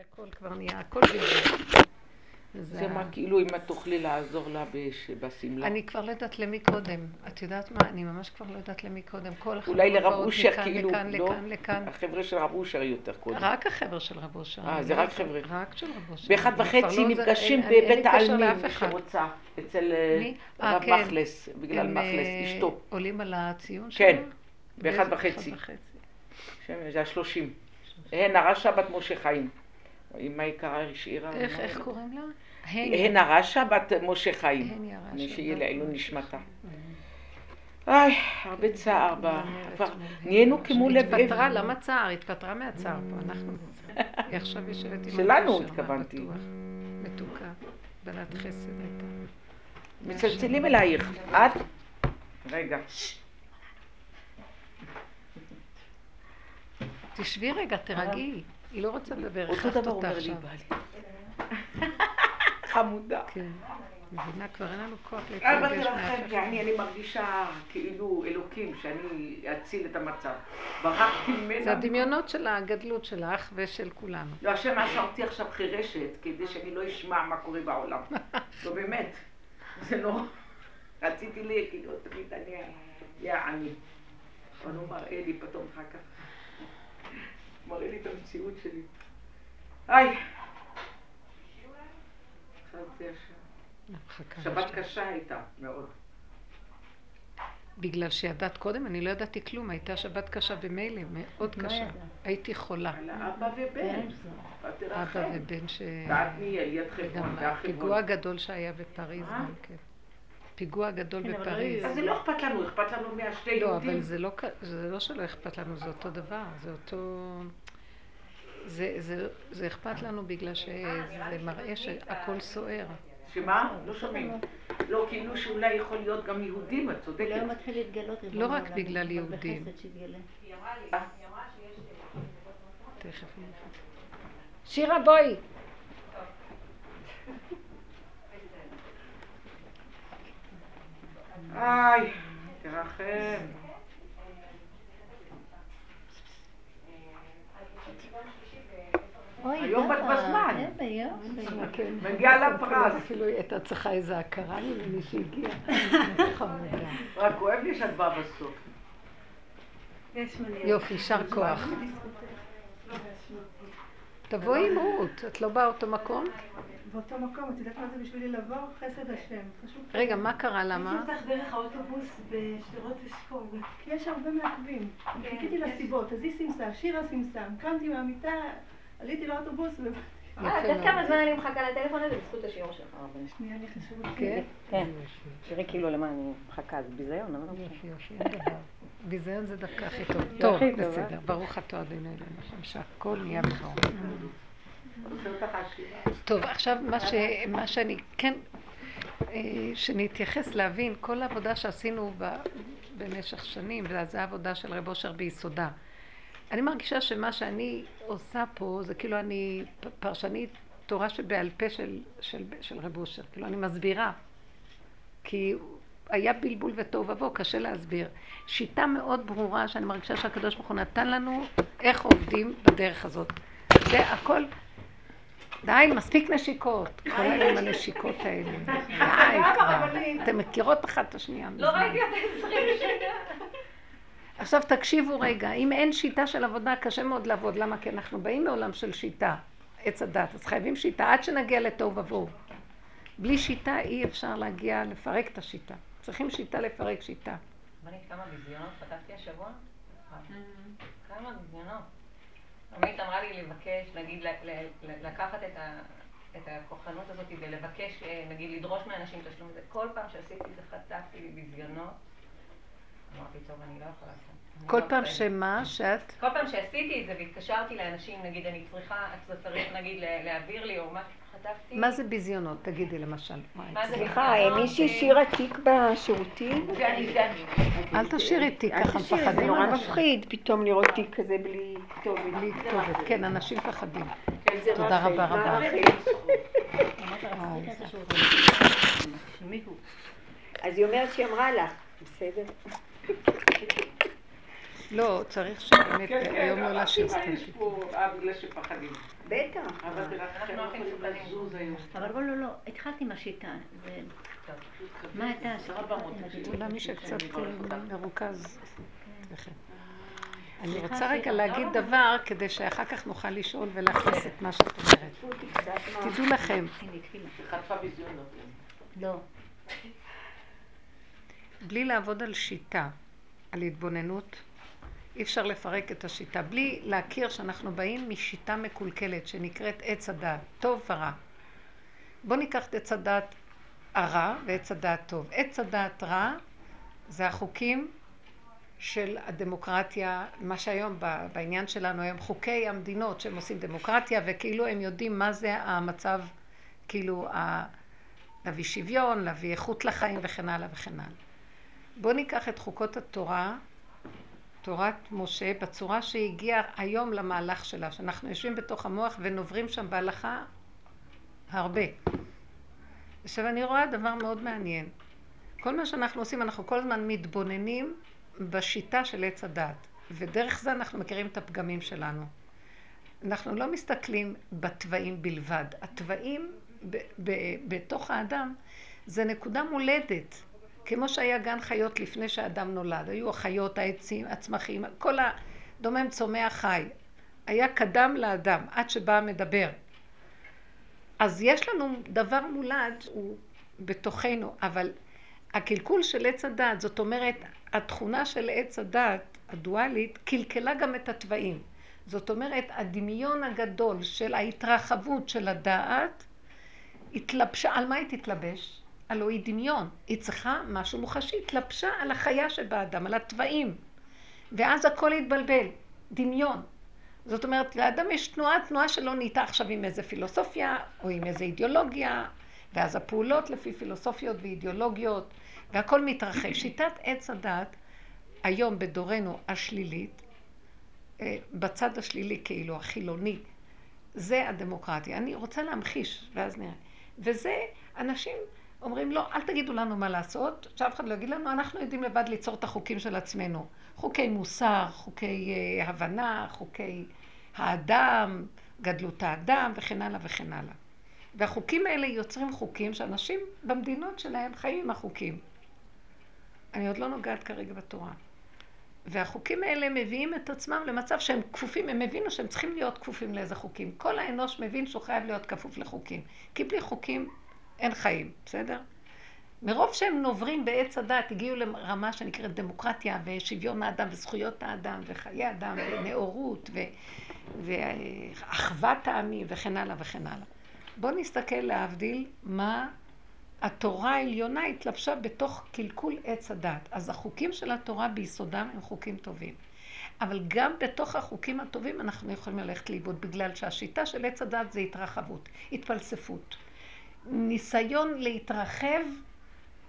הכל כבר נהיה, הכל בלבד. זה מה, כאילו אם את תוכלי לעזור לה בשמלה. אני כבר לא יודעת למי קודם. את יודעת מה? אני ממש כבר לא יודעת למי קודם. כל אולי לרב אושר, כאילו, לא? החבר'ה של רב אושר יותר קודם. רק החבר'ה של רב אושר. אה, זה רק חבר'ה. רק של רב אושר. באחד וחצי לא נפגשים בבית העלמין, מי שרוצה, אצל אה, אה, רב כן. מכלס, בגלל מכלס, אשתו. עולים על הציון שלו? כן, באחד וחצי. זה השלושים. הן הרשע בת משה חיים. אמא יקרה השאירה. איך קוראים לה? הן הרשע בת משה חיים. הן הרשע. שיהיה לעילוי נשמתה. איי, הרבה צער בה. נהיינו כמו לב אבן. התפטרה, למה צער? התפטרה מהצער פה, אנחנו. היא עכשיו יושבת עם... שלנו התכוונתי. מתוקה, בנת חסד הייתה. מצלצלים אלייך. את? רגע. תשבי רגע, תרגעי. היא לא רוצה לדבר, אותו דבר אומר לי בעלי. חמודה. כן. מבינה, כבר אין לנו כוח להתרגש מאף אחד. אני מרגישה כאילו אלוקים, שאני אציל את המצב. ברחתי ממנה. זה הדמיונות של הגדלות שלך ושל כולנו. לא, השם עשה אותי עכשיו חירשת, כדי שאני לא אשמע מה קורה בעולם. לא, באמת. זה נורא. רציתי לי, כאילו, תמיד אני אהיה עני. אבל הוא מראה לי פתאום אחר כך. מראה לי את המציאות שלי. היי. שבת קשה הייתה, מאוד. בגלל שידעת קודם? אני לא ידעתי כלום, הייתה שבת קשה במילא, מאוד לא קשה. הייתי חולה. על אבא ובן. אבא ובן ש... ואת מי יד חברון, פיגוע גדול שהיה בפריז גם כן. פיגוע גדול כן, בפריז. אז זה לא אכפת לנו, אכפת לנו מהשתי יהודים. לא, אבל זה לא שלא אכפת לנו, זה אותו דבר, זה אותו... זה, זה, זה אכפת לנו בגלל שזה מראה שהכל סוער. שמה? לא שומעים. לא, כאילו שאולי יכול להיות גם יהודים, את צודקת. אולי הוא מתחיל להתגלות. לא רק בגלל יהודים. תכף שירה בואי. איי, תרחם. היום בת בזמן. כן. מגיע לה פרס. אפילו היא הייתה צריכה איזו הכרה ממני שהגיעה. רק כואב לי שאת באה בסוף. יופי, יישר כוח. תבואי עם רות, את לא באה אותו מקום? באותו מקום, את יודעת מה זה בשבילי לבוא? חסד השם. רגע, מה קרה? למה? הייתי אותך דרך האוטובוס בשדרות אשכול. כי יש הרבה מעכבים. חיכיתי לסיבות, אז היא סימסה, שירה סימסה, קמתי מהמיטה, עליתי לאוטובוס ו... אה, את יודעת כמה זמן אני מחכה לטלפון הזה? בזכות השיעור שלך. שנייה, אני חשוב. כן? כן. תראי כאילו למה אני מחכה, זה ביזיון, אבל לא יופי, יופי, אין דבר. ביזיון זה דווקא הכי טוב. טוב, בסדר. ברוך אתה אדוני אלוהים, שהכל נהיה בקרוב. טוב, עכשיו מה שאני כן, אה, שנתייחס להבין, כל העבודה שעשינו במשך שנים, וזו העבודה של רב אושר ביסודה. אני מרגישה שמה שאני עושה פה זה כאילו אני פרשנית תורה שבעל פה של, של, של רב אושר, כאילו אני מסבירה. כי היה בלבול ותוהו ובוהו, קשה להסביר. שיטה מאוד ברורה שאני מרגישה שהקדוש ברוך הוא נתן לנו איך עובדים בדרך הזאת. זה הכל, די, מספיק נשיקות. כל היום הנשיקות האלה. די כבר. אתן מכירות אחת את השנייה. לא ראיתי אותה עשרים שנה. עכשיו תקשיבו רגע, אם אין שיטה של עבודה, קשה מאוד לעבוד. למה? כי אנחנו באים מעולם של שיטה, עץ הדת, אז חייבים שיטה עד שנגיע לתוהו ובוהו. בלי שיטה אי אפשר להגיע, לפרק את השיטה. צריכים שיטה לפרק שיטה. רבנית, כמה ביזיונות פתחתי השבוע? כמה ביזיונות. רמית אמרה לי לבקש, נגיד, לקחת את הכוחנות הזאת ולבקש, אה, נגיד, לדרוש מאנשים תשלום. כל פעם שעשיתי את זה חטפתי ביזיונות. אמרתי, טוב, אני לא יכולה לעשות. כל לא פעם שמה? שאת? כל פעם שעשיתי את זה והתקשרתי לאנשים, נגיד, אני צריכה, אתה צריך, נגיד, להעביר לי או משהו, חטפתי. מה זה ביזיונות? תגידי למשל. סליחה, מישהי השאירה תיק בשירותים? אל תשאירי תיק, ככה מפחדים. זה נורא מפחיד פתאום לראות תיק כזה בלי כתובת. בלי כתובת, כן, אנשים מפחדים. תודה רבה רבה. אז היא אומרת שהיא אמרה לך, בסדר? לא, צריך שבאמת כן, כן, היום לא אבל להשאיר סתם יש שיטה. פה, אה, בגלל שפחדים. בטח. אבל בלעדיכם לא לא, לא, לא, התחלתי עם השיטה. מה הייתה השיטה? אולי מי שקצת אה, מרוכז. לכם. אני רוצה רגע. להגיד דבר כדי שאחר כך נוכל לשאול ולהכניס את מה שאת אומרת. תדעו לכם. לא. בלי לעבוד על שיטה, על התבוננות, אי אפשר לפרק את השיטה. בלי להכיר שאנחנו באים משיטה מקולקלת שנקראת עץ הדעת, טוב ורע. בואו ניקח את עץ הדעת הרע ועץ הדעת טוב. עץ הדעת רע זה החוקים של הדמוקרטיה, מה שהיום בעניין שלנו היום, חוקי המדינות שהם עושים דמוקרטיה וכאילו הם יודעים מה זה המצב, כאילו ה... להביא שוויון, להביא איכות לחיים וכן הלאה וכן הלאה. בואו ניקח את חוקות התורה, תורת משה, בצורה שהיא הגיעה היום למהלך שלה, שאנחנו יושבים בתוך המוח ונוברים שם בהלכה הרבה. עכשיו אני רואה דבר מאוד מעניין. כל מה שאנחנו עושים, אנחנו כל הזמן מתבוננים בשיטה של עץ הדת, ודרך זה אנחנו מכירים את הפגמים שלנו. אנחנו לא מסתכלים בתוואים בלבד. התוואים ב- ב- בתוך האדם זה נקודה מולדת. כמו שהיה גן חיות לפני שהאדם נולד. היו החיות, העצים, הצמחים, כל הדומם צומח חי. היה קדם לאדם, עד שבא המדבר. אז יש לנו דבר מולד, הוא בתוכנו, אבל הקלקול של עץ הדת, זאת אומרת, התכונה של עץ הדת, הדואלית, קלקלה גם את התוואים. זאת אומרת, הדמיון הגדול של ההתרחבות של הדעת, התלבשה, על מה היא תתלבש? הלוא היא דמיון. היא צריכה משהו מוחשי, התלבשה על החיה שבאדם, על התוואים. ואז הכל התבלבל, דמיון. זאת אומרת, לאדם יש תנועה, תנועה שלא נהייתה עכשיו עם איזה פילוסופיה, או עם איזה אידיאולוגיה, ואז הפעולות לפי פילוסופיות ואידיאולוגיות, והכל מתרחב. שיטת עץ הדת, היום בדורנו השלילית, אה, בצד השלילי כאילו, החילוני, זה הדמוקרטיה. אני רוצה להמחיש, ואז נראה. וזה, אנשים אומרים, לא, אל תגידו לנו מה לעשות, שאף אחד לא יגיד לנו, אנחנו יודעים לבד ליצור את החוקים של עצמנו. חוקי מוסר, חוקי אה, הבנה, חוקי האדם, גדלות האדם, וכן הלאה וכן הלאה. והחוקים האלה יוצרים חוקים שאנשים במדינות שלהם חיים עם החוקים. אני עוד לא נוגעת כרגע בתורה. והחוקים האלה מביאים את עצמם למצב שהם כפופים, הם הבינו שהם צריכים להיות כפופים לאיזה חוקים. כל האנוש מבין שהוא חייב להיות כפוף לחוקים. כי בלי חוקים אין חיים, בסדר? מרוב שהם נוברים בעץ הדת, הגיעו לרמה שנקראת דמוקרטיה ושוויון האדם וזכויות האדם וחיי אדם ונאורות ו... ואחוות העמים וכן הלאה וכן הלאה. בואו נסתכל להבדיל מה התורה העליונה התלבשה בתוך קלקול עץ הדת. אז החוקים של התורה ביסודם הם חוקים טובים. אבל גם בתוך החוקים הטובים אנחנו יכולים ללכת לאיבוד, בגלל שהשיטה של עץ הדת זה התרחבות, התפלספות. ניסיון להתרחב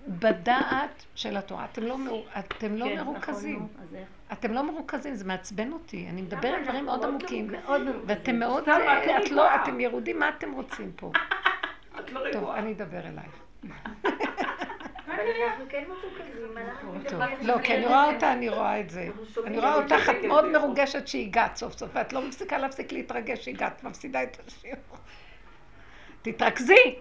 בדעת של התורה. אתם לא, מרו... אתם לא כן, מרוכזים. נכון, נו, אז איך? אתם לא מרוכזים, זה מעצבן אותי. אני מדברת דברים מאוד עמוקים. מרוכזים. ואתם מאוד, סתם, את לא את לא. אתם ירודים, מה אתם רוצים פה? את לא טוב, רגועה. אני אדבר אלייך. כן מרוכזים, טוב. לא, כי אני רואה אותה, אני רואה את זה. אני רואה אותך, את מאוד. מרוגשת שהגעת סוף סוף, ואת לא מפסיקה להפסיק להתרגש שהגעת, מפסידה את השיעור. תתרכזי!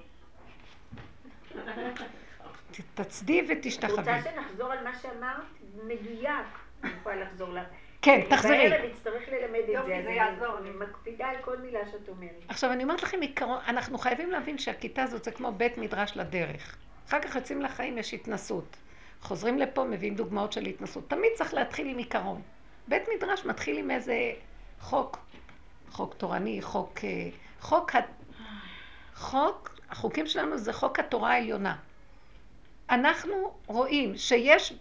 תצדי רוצה ותשתחווי. שנחזור על מה שאמרת? מדויק. אני יכולה לחזור לך. כן, תחזרי. בערב נצטרך ללמד את יופי, זה. זה יעזור אני. מקפידה על כל מילה שאת אומרת. עכשיו אני אומרת לכם עיקרון, אנחנו חייבים להבין שהכיתה הזאת זה כמו בית מדרש לדרך. אחר כך יוצאים לחיים, יש התנסות. חוזרים לפה, מביאים דוגמאות של התנסות. תמיד צריך להתחיל עם עיקרון. בית מדרש מתחיל עם איזה חוק, חוק תורני, חוק... אה, חוק, חוק, החוקים שלנו זה חוק התורה העליונה. אנחנו רואים שיש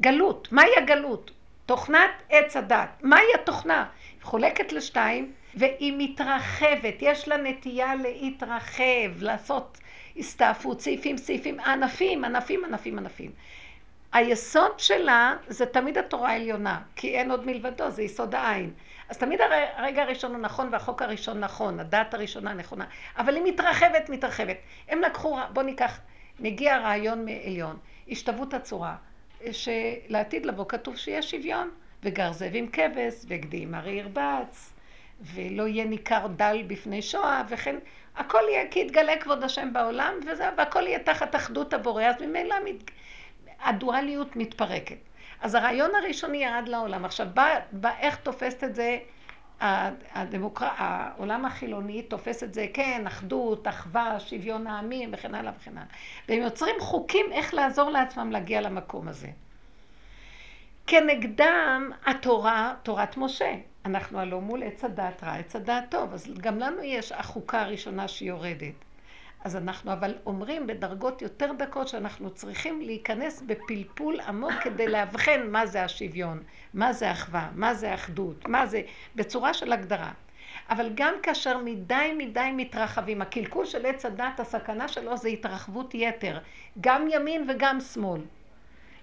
גלות. מהי הגלות? תוכנת עץ הדת. מהי התוכנה? היא חולקת לשתיים והיא מתרחבת. יש לה נטייה להתרחב, לעשות הסתעפות, סעיפים, סעיפים, ענפים, ענפים, ענפים, ענפים. היסוד שלה זה תמיד התורה העליונה, כי אין עוד מלבדו, זה יסוד העין. אז תמיד הר- הרגע הראשון הוא נכון והחוק הראשון נכון, הדת הראשונה נכונה, אבל היא מתרחבת, מתרחבת. הם לקחו, בוא ניקח, מגיע רעיון מעליון, השתוות הצורה, שלעתיד לבוא כתוב שיש שוויון, וגר זאב עם כבש, וגדי עם ארי ירבץ, ולא יהיה ניכר דל בפני שואה, וכן הכל יהיה כי יתגלה כבוד השם בעולם, וזה, והכל יהיה תחת אחדות הבורא, אז ממילא מת, הדואליות מתפרקת. אז הרעיון הראשוני ירד לעולם. עכשיו, בא, בא, איך תופסת את זה הדמוקר... העולם החילוני תופס את זה, כן, אחדות, אחווה, שוויון העמים וכן הלאה וכן הלאה. והם יוצרים חוקים איך לעזור לעצמם להגיע למקום הזה. כנגדם התורה, תורת משה. אנחנו הלא מול עץ הדעת רע, עץ הדעת טוב, אז גם לנו יש החוקה הראשונה שיורדת. אז אנחנו אבל אומרים בדרגות יותר דקות שאנחנו צריכים להיכנס בפלפול עמוק כדי לאבחן מה זה השוויון, מה זה אחווה, מה זה אחדות, מה זה, בצורה של הגדרה. אבל גם כאשר מדי מדי מתרחבים, הקלקול של עץ הדת, הסכנה שלו זה התרחבות יתר, גם ימין וגם שמאל.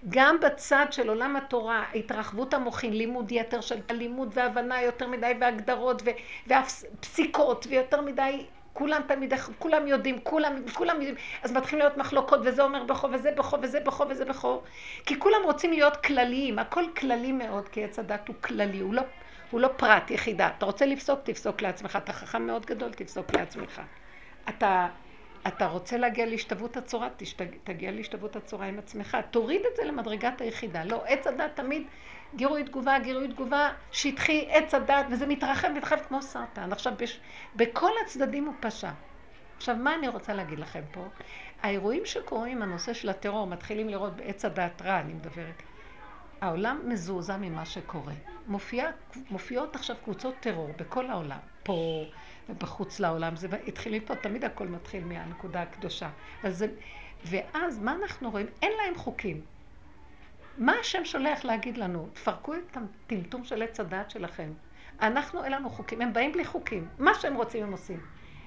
גם בצד של עולם התורה, התרחבות המוחין, לימוד יתר של לימוד והבנה יותר מדי והגדרות ופסיקות ויותר מדי כולם תמיד, כולם יודעים, כולם, כולם יודעים, אז מתחילים להיות מחלוקות, וזה אומר בכו, וזה בכו, וזה בכו, וזה בכו, כי כולם רוצים להיות כלליים, הכל כללי מאוד, כי עץ הדת הוא כללי, הוא לא, הוא לא פרט, יחידה. אתה רוצה לפסוק, תפסוק לעצמך, אתה חכם מאוד גדול, תפסוק לעצמך. אתה, אתה רוצה להגיע להשתוות הצורה, תשתג, תגיע להשתוות הצורה עם עצמך, תוריד את זה למדרגת היחידה. לא, עץ הדת תמיד גירוי תגובה, גירוי תגובה, שטחי, עץ הדת, וזה מתרחב, מתרחב כמו סרטן. עכשיו, בש... בכל הצדדים הוא פשע. עכשיו, מה אני רוצה להגיד לכם פה? האירועים שקורים, הנושא של הטרור, מתחילים לראות בעץ הדת רע, אני מדברת. העולם מזועזע ממה שקורה. מופיע, מופיעות עכשיו קבוצות טרור בכל העולם, פה ובחוץ לעולם. זה התחיל מפה, תמיד הכל מתחיל מהנקודה הקדושה. זה, ואז מה אנחנו רואים? אין להם חוקים. מה השם שולח להגיד לנו? תפרקו את הטמטום של עץ הדעת שלכם. אנחנו, אין לנו חוקים, הם באים בלי חוקים. מה שהם רוצים הם עושים.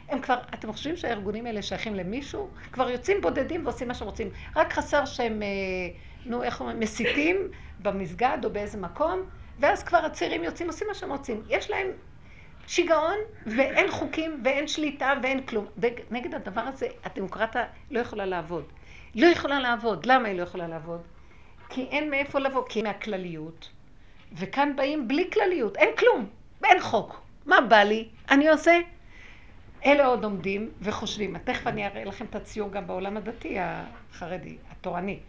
הם כבר, אתם חושבים שהארגונים האלה שייכים למישהו? כבר יוצאים בודדים ועושים מה שהם רוצים. רק חסר שהם, אה, נו, איך אומרים, מסיתים במסגד או באיזה מקום, ואז כבר הצעירים יוצאים, עושים מה שהם רוצים. יש להם שיגעון, ואין חוקים, ואין שליטה, ואין כלום. ונגד הדבר הזה, הדמוקרטיה לא יכולה לעבוד. לא יכולה לעבוד. למה היא לא יכולה לעבוד? כי אין מאיפה לבוא, כי מהכלליות. וכאן באים בלי כלליות, אין כלום, אין חוק. מה בא לי? אני עושה. אלה עוד עומדים וחושבים, תכף אני אראה לכם את הציור גם בעולם הדתי החרדי, התורני.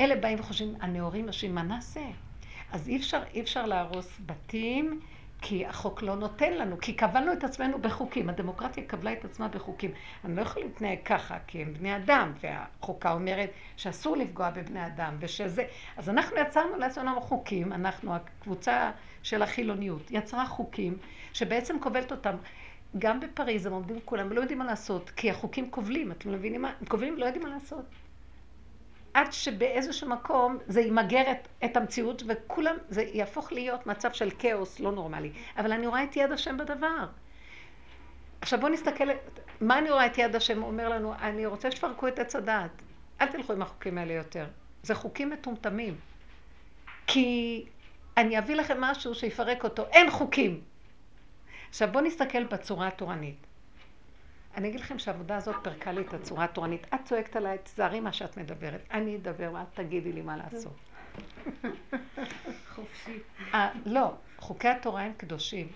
אלה באים וחושבים, הנאורים יושבים, מה נעשה? אז אי אפשר, אי אפשר להרוס בתים כי החוק לא נותן לנו, כי קבלנו את עצמנו בחוקים. הדמוקרטיה קבלה את עצמה בחוקים. אני לא יכולה להתנהג ככה, כי הם בני אדם, והחוקה אומרת שאסור לפגוע בבני אדם, ושזה... אז אנחנו יצרנו לעצמנו חוקים, אנחנו, הקבוצה של החילוניות, יצרה חוקים שבעצם כובלת אותם. גם בפריז הם עומדים כולם, לא יודעים מה לעשות, כי החוקים כובלים, אתם מבינים מה? הם כובלים, לא יודעים מה לעשות. עד שבאיזשהו מקום זה ימגר את, את המציאות וכולם, זה יהפוך להיות מצב של כאוס לא נורמלי. אבל אני רואה את יד השם בדבר. עכשיו בואו נסתכל, מה אני רואה את יד השם אומר לנו? אני רוצה שתפרקו את עץ הדעת. אל תלכו עם החוקים האלה יותר. זה חוקים מטומטמים. כי אני אביא לכם משהו שיפרק אותו. אין חוקים. עכשיו בואו נסתכל בצורה התורנית. אני אגיד לכם שהעבודה הזאת פרקה לי את הצורה התורנית. את צועקת עליי, תזהרי מה שאת מדברת. אני אדבר, ואת תגידי לי מה לעשות. חופשי. אה, לא, חוקי התורה הם קדושים.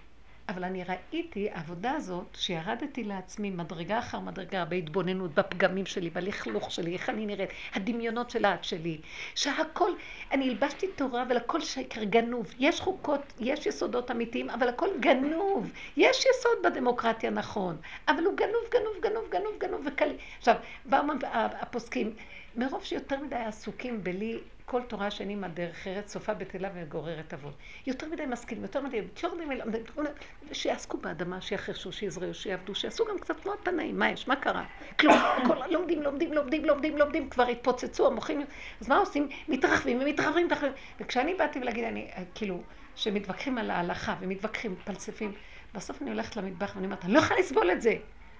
אבל אני ראיתי העבודה הזאת, שירדתי לעצמי מדרגה אחר מדרגה בהתבוננות, בפגמים שלי, בלכלוך שלי, איך אני נראית, הדמיונות של האט שלי, שהכל, אני הלבשתי תורה אבל הכל שקר גנוב. יש חוקות, יש יסודות אמיתיים, אבל הכל גנוב. יש יסוד בדמוקרטיה נכון, אבל הוא גנוב, גנוב, גנוב, גנוב, גנוב וקל... עכשיו, באו הפוסקים, מרוב שיותר מדי עסוקים בלי כל תורה שאין דרך ארץ, סופה בטלה וגוררת אבות. יותר מדי משכילים, יותר מדי, מדי, שיעסקו באדמה, שיחרשו, שיזרעו, שיעבדו, שיעשו גם קצת כמו התנאים, מה יש, מה קרה? כלום, כל, לומדים, לומדים, לומדים, לומדים, לומדים, כבר התפוצצו המוחים, אז מה עושים? מתרחבים ומתרחבים, מתרחבים. וכשאני באתי ולהגיד, אני, כאילו, שמתווכחים על ההלכה ומתווכחים, מפלספים, בסוף אני הולכת למטבח ואני אומרת, אני לא יכולה לסבול את זה.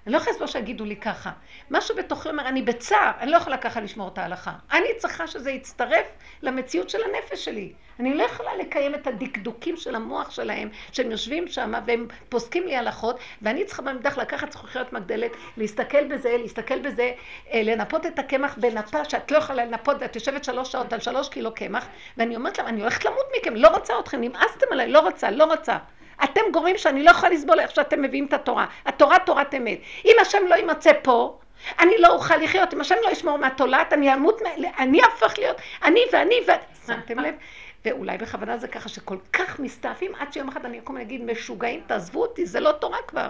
אני לא יכולה לסבול שיגידו לי ככה. משהו בתוכי אומר, אני בצער, אני לא יכולה ככה לשמור את ההלכה. אני צריכה שזה יצטרף למציאות של הנפש שלי. אני לא יכולה לקיים את הדקדוקים של המוח שלהם, שהם יושבים שם והם פוסקים לי הלכות, ואני צריכה במדח לקחת זכוכיות מגדלת, להסתכל בזה, להסתכל בזה, אה, לנפות את הקמח בנפה שאת לא יכולה לנפות, ואת יושבת שלוש שעות על שלוש קילו קמח, ואני אומרת להם, אני הולכת למות מכם, לא רוצה אתכם, נמאסתם עליי, לא רוצה, לא רוצה. אתם גורמים שאני לא יכולה לסבול איך שאתם מביאים את התורה. התורה תורת אמת. אם השם לא יימצא פה, אני לא אוכל לחיות. אם השם לא ישמור מהתולעת, אני אמות, אני אהפך להיות, אני ואני ו... שמתם לב? ואולי בכוונה זה ככה שכל כך מסתעפים, עד שיום אחד אני אקום ואגיד, משוגעים, תעזבו אותי, זה לא תורה כבר.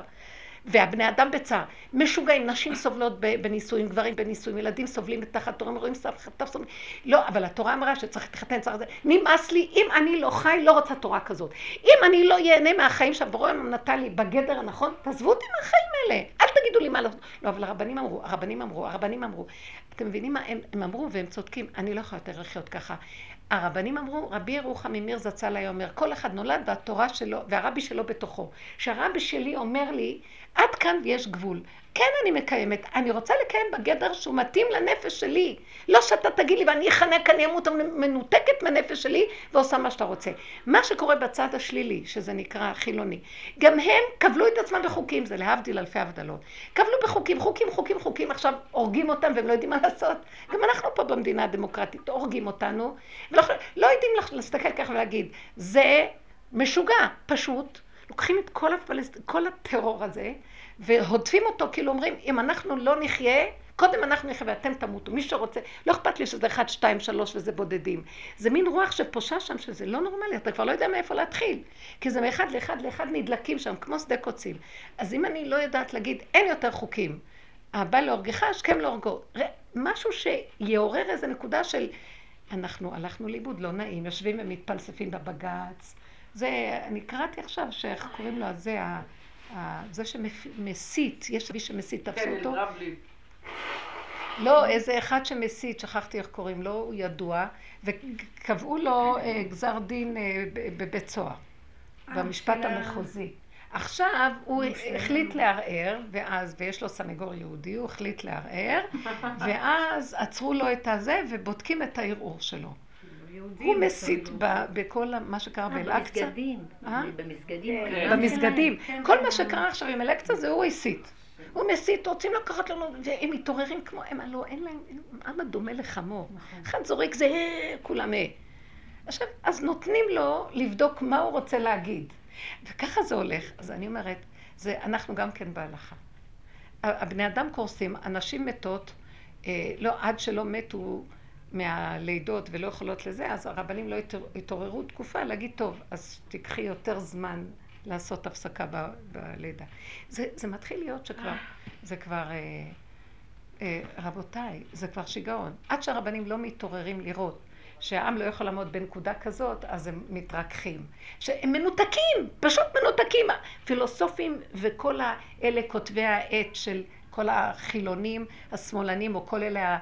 והבני אדם בצער. משוגעים, נשים סובלות בנישואים, גברים בנישואים, ילדים סובלים תחת תורה, רואים סבתא סובלים. לא, אבל התורה אמרה שצריך להתחתן, צריך... נמאס לי, אם אני לא חי, לא רוצה תורה כזאת. אם אני לא ייהנה מהחיים שהבורא נתן לי בגדר הנכון, תעזבו אותי מהחיים האלה. אל תגידו לי מה לעשות. לא, אבל הרבנים אמרו, הרבנים אמרו, הרבנים אמרו. אתם מבינים מה הם, הם אמרו והם צודקים, אני לא יכולה יותר לחיות ככה. הרבנים אמרו, רבי ירוחם ממיר זצ"ל היה אומר, כל אחד נולד והתורה שלו, והרבי שלו בתוכו. שהרבי שלי אומר לי, עד כאן ויש גבול. כן אני מקיימת, אני רוצה לקיים בגדר שהוא מתאים לנפש שלי. לא שאתה תגיד לי ואני אחנק, אני אמות מנותקת מהנפש שלי ועושה מה שאתה רוצה. מה שקורה בצד השלילי, שזה נקרא חילוני, גם הם קבלו את עצמם בחוקים, זה להבדיל אלפי הבדלות. קבלו בחוקים, חוקים, חוקים, חוקים, עכשיו הורגים אותם והם לא יודעים מה לעשות. גם אנחנו פה במדינה הדמוקרטית הורגים אותנו, ולא לא יודעים להסתכל ככה ולהגיד, זה משוגע, פשוט. לוקחים את כל, הפלסט... כל הטרור הזה והודפים אותו, כאילו אומרים, אם אנחנו לא נחיה, קודם אנחנו נחיה ואתם תמותו. מי שרוצה, לא אכפת לי שזה אחד, שתיים, שלוש וזה בודדים. זה מין רוח שפושה שם, שזה לא נורמלי, אתה כבר לא יודע מאיפה להתחיל. כי זה מאחד לאחד לאחד נדלקים שם, כמו שדה קוצים. אז אם אני לא יודעת להגיד, אין יותר חוקים, הבא להורגך, השכם להורגו. משהו שיעורר איזה נקודה של, אנחנו הלכנו לאיבוד, לא נעים, יושבים ומתפלספים בבג"ץ. זה, אני קראתי עכשיו, שאיך קוראים לו, זה, זה שמסית, יש מי שמסית, תפסו כן, אותו. לא, איזה אחד שמסית, שכחתי איך קוראים לו, הוא ידוע, וקבעו לו אה, גזר דין אה, בבית סוהר, במשפט המחוזי. עכשיו הוא החליט לערער, ואז, ויש לו סנגור יהודי, הוא החליט לערער, ואז עצרו לו את הזה ובודקים את הערעור שלו. הוא מסית בכל מה שקרה באל-אקצא. במסגדים. במסגדים. במסגדים. כל מה שקרה עכשיו עם אל-אקצא זה הוא הסית. הוא מסית, רוצים לקחת לנו, והם מתעוררים כמו, הם הלוא, אין להם, אבא דומה לחמור. אחד זורק זה, כולם אה. עכשיו, אז נותנים לו לבדוק מה הוא רוצה להגיד. וככה זה הולך. אז אני אומרת, זה, אנחנו גם כן בהלכה. הבני אדם קורסים, הנשים מתות, אה, לא, עד שלא מתו מהלידות ולא יכולות לזה, אז הרבנים לא התעוררו תקופה להגיד, טוב, אז תיקחי יותר זמן לעשות הפסקה ב, בלידה. זה, זה מתחיל להיות שכבר, זה כבר, אה, אה, רבותיי, זה כבר שיגעון. עד שהרבנים לא מתעוררים לראות שהעם לא יכול לעמוד בנקודה כזאת, אז הם מתרככים. שהם מנותקים, פשוט מנותקים. פילוסופים וכל האלה כותבי העת של כל החילונים, השמאלנים, או כל אלה אה,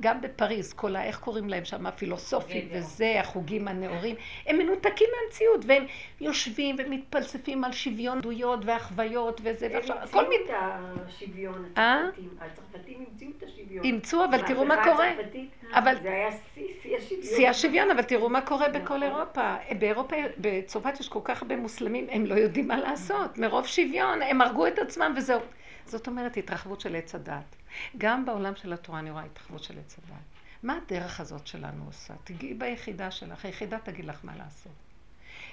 גם בפריז, כל ה... איך קוראים להם שם, הפילוסופים וזה, החוגים הנאורים, הם מנותקים מהמציאות, והם יושבים ומתפלספים על שוויון דויות והחוויות וזה, ועכשיו, הכל מת... הם המציאו את השוויון, אה? הצרפתים. הצרפתים המציאו את השוויון. אימצו, אבל תראו מה קורה. אבל זה היה שיא השוויון. שיא השוויון, אבל תראו מה קורה בכל נכון. אירופה. באירופה, בצרפת יש כל כך הרבה מוסלמים, הם לא יודעים מה לעשות. מרוב שוויון, הם הרגו את עצמם וזהו. זאת אומרת, התרחבות של עץ הדת. גם בעולם של התורה אני רואה התרחבות של עץ הדת. מה הדרך הזאת שלנו עושה? תגיעי ביחידה שלך, היחידה תגיד לך מה לעשות.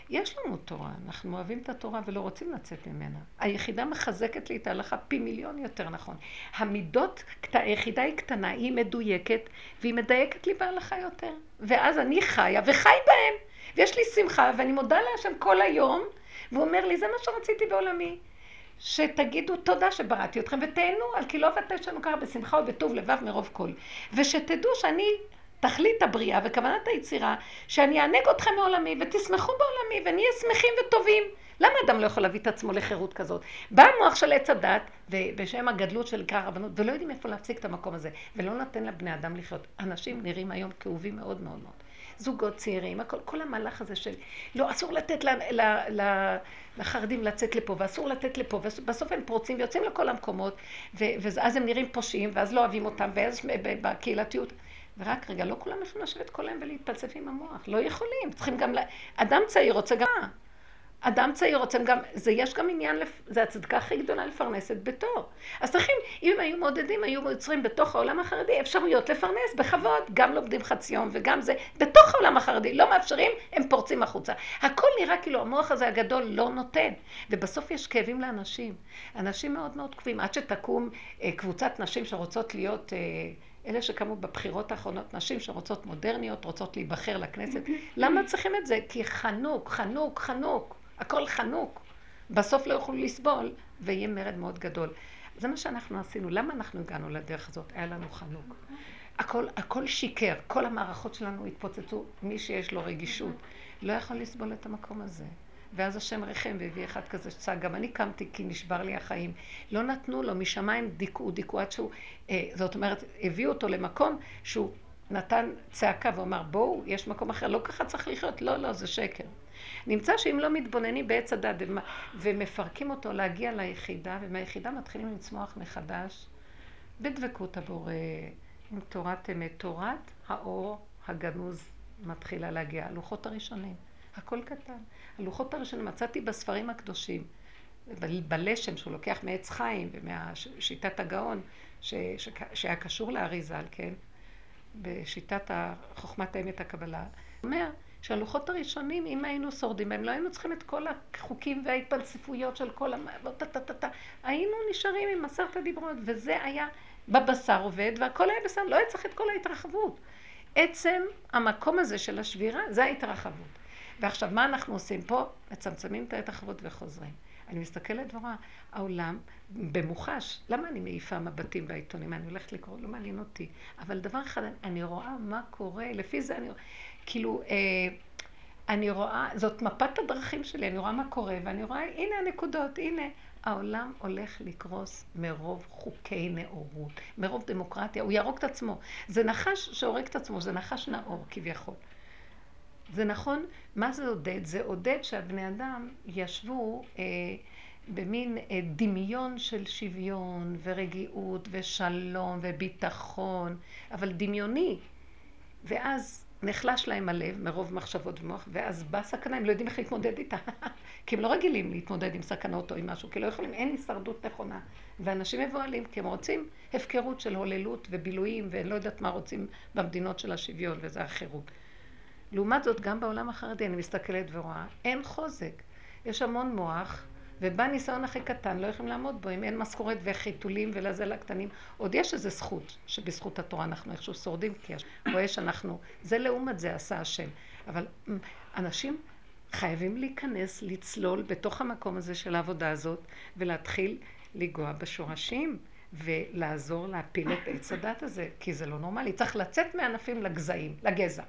יש לנו תורה, אנחנו אוהבים את התורה ולא רוצים לצאת ממנה. היחידה מחזקת לי את ההלכה פי מיליון יותר נכון. המידות, היחידה היא קטנה, היא מדויקת, והיא מדייקת לי בהלכה יותר. ואז אני חיה וחי בהם, ויש לי שמחה, ואני מודה להשם כל היום, והוא אומר לי, זה מה שרציתי בעולמי. שתגידו תודה שבראתי אתכם ותהנו על כי לא לנו ככה בשמחה ובטוב לבב מרוב כל. ושתדעו שאני תכלית הבריאה וכוונת היצירה, שאני אענג אתכם מעולמי ותשמחו בעולמי ונהיה שמחים וטובים. למה אדם לא יכול להביא את עצמו לחירות כזאת? בא המוח של עץ הדת, ובשם הגדלות של עיקר הרבנות, ולא יודעים איפה להפסיק את המקום הזה, ולא נותן לבני אדם לחיות. אנשים נראים היום כאובים מאוד מאוד מאוד. זוגות צעירים, הכל, כל המהלך הזה של לא, אסור לתת ל, ל, ל, לחרדים לצאת לפה, ואסור לתת לפה, ובסוף הם פורצים ויוצאים לכל המקומות, ו, ואז הם נראים פושעים, ואז לא אוהבים אותם, ואז בקהילתיות. ורק רגע, לא כולם יכולים לשבת כל היום ולהתפלסף עם המוח, לא יכולים, צריכים גם, ל... אדם צעיר רוצה גם... אדם צעיר רוצה גם, זה יש גם עניין, זה הצדקה הכי גדולה לפרנס את ביתו. אז צריכים, אם הם היו מעודדים, היו יוצרים בתוך העולם החרדי אפשרויות לפרנס בכבוד, גם לומדים חצי יום וגם זה, בתוך העולם החרדי, לא מאפשרים, הם פורצים החוצה. הכל נראה כאילו המוח הזה הגדול לא נותן, ובסוף יש כאבים לאנשים. אנשים מאוד מאוד כואבים, עד שתקום אה, קבוצת נשים שרוצות להיות... אה, אלה שקמו בבחירות האחרונות, נשים שרוצות מודרניות, רוצות להיבחר לכנסת. למה צריכים את זה? כי חנוק, חנוק, חנוק. הכל חנוק. בסוף לא יוכלו לסבול, ויהיה מרד מאוד גדול. זה מה שאנחנו עשינו. למה אנחנו הגענו לדרך הזאת? היה לנו חנוק. הכל, הכל שיקר, כל המערכות שלנו התפוצצו, מי שיש לו רגישות, לא יכול לסבול את המקום הזה. ואז השם ריחם והביא אחד כזה שצעק, גם אני קמתי כי נשבר לי החיים. לא נתנו לו, משמיים דיכאו, דיכאו עד שהוא, אה, זאת אומרת, הביאו אותו למקום שהוא נתן צעקה ואמר, בואו, יש מקום אחר, לא ככה צריך לחיות, לא, לא, זה שקר. נמצא שאם לא מתבוננים בעץ הדת ומפרקים אותו להגיע ליחידה, ומהיחידה מתחילים לצמוח מחדש בדבקות הבורא, עם תורת אמת. תורת האור הגנוז מתחילה להגיע, הלוחות הראשונים. הכל קטן. הלוחות הראשונים מצאתי בספרים הקדושים, בלשם שהוא לוקח מעץ חיים ומשיטת הגאון, שהיה קשור לאריזל, כן? בשיטת חוכמת האמת הקבלה. אומר שהלוחות הראשונים, אם היינו שורדים בהם, לא היינו צריכים את כל החוקים וההתפלספויות של כל המ... היינו נשארים עם עשרת הדיברות, וזה היה בבשר עובד, והכל היה בסדר, לא היה צריך את כל ההתרחבות. עצם המקום הזה של השבירה, זה ההתרחבות. ועכשיו, מה אנחנו עושים פה? מצמצמים את ההתרחבות וחוזרים. אני מסתכלת ורואה, העולם במוחש, למה אני מעיפה מבטים בעיתונים? אני הולכת לקרוא, לא מעניין אותי. אבל דבר אחד, אני רואה מה קורה, לפי זה אני רואה, כאילו, אה, אני רואה, זאת מפת הדרכים שלי, אני רואה מה קורה, ואני רואה, הנה הנקודות, הנה. העולם הולך לקרוס מרוב חוקי נאורות, מרוב דמוקרטיה, הוא יהרוג את עצמו. זה נחש שהורג את עצמו, זה נחש נאור כביכול. זה נכון, מה זה עודד? זה עודד שהבני אדם ישבו אה, במין אה, דמיון של שוויון ורגיעות ושלום וביטחון, אבל דמיוני. ואז נחלש להם הלב מרוב מחשבות ומוח, ואז באה סכנה, הם לא יודעים איך להתמודד איתה. כי הם לא רגילים להתמודד עם סכנות או עם משהו, כי לא יכולים, אין הישרדות נכונה. ואנשים מבוהלים, כי הם רוצים הפקרות של הוללות ובילויים, ואני לא יודעת מה רוצים במדינות של השוויון, וזה החירות. לעומת זאת, גם בעולם החרדי אני מסתכלת ורואה, אין חוזק. יש המון מוח, ובא ניסיון הכי קטן, לא יכולים לעמוד בו, אם אין משכורת וחיתולים ולזה לקטנים. עוד יש איזו זכות, שבזכות התורה אנחנו איכשהו שורדים, כי רואה שאנחנו, זה לעומת זה עשה השם. אבל אנשים חייבים להיכנס, לצלול בתוך המקום הזה של העבודה הזאת, ולהתחיל לגוע בשורשים. ולעזור להפיל את עץ הדת הזה, כי זה לא נורמלי. צריך לצאת מענפים לגזעים, לגזע.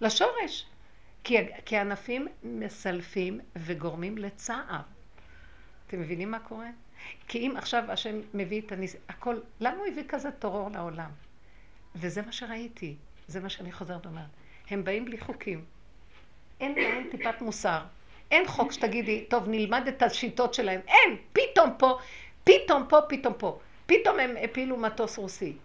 לשורש. כי, כי ענפים מסלפים וגורמים לצער. אתם מבינים מה קורה? כי אם עכשיו השם מביא את הניס... הכל, למה הוא הביא כזה טרור לעולם? וזה מה שראיתי, זה מה שאני חוזרת ואומרת. הם באים בלי חוקים. אין להם טיפת מוסר. אין חוק שתגידי, טוב, נלמד את השיטות שלהם. אין! פתאום פה, פתאום פה, פתאום פה. פתאום הם הפילו מטוס רוסי.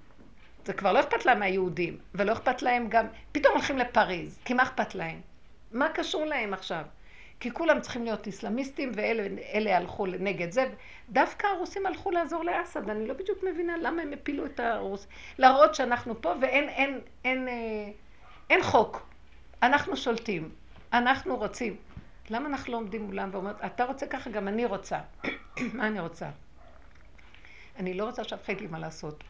זה כבר לא אכפת להם מהיהודים, ולא אכפת להם גם, פתאום הולכים לפריז, כי מה אכפת להם? מה קשור להם עכשיו? כי כולם צריכים להיות איסלאמיסטים, ואלה הלכו נגד זה. דווקא הרוסים הלכו לעזור לאסד, אני לא בדיוק מבינה למה הם הפילו את הרוס... להראות שאנחנו פה ואין אין, אין, אין, אין חוק. אנחנו שולטים, אנחנו רוצים. למה אנחנו לא עומדים מולם ואומרים, אתה רוצה ככה, גם אני רוצה. מה אני רוצה? אני לא רוצה אחד לי מה לעשות.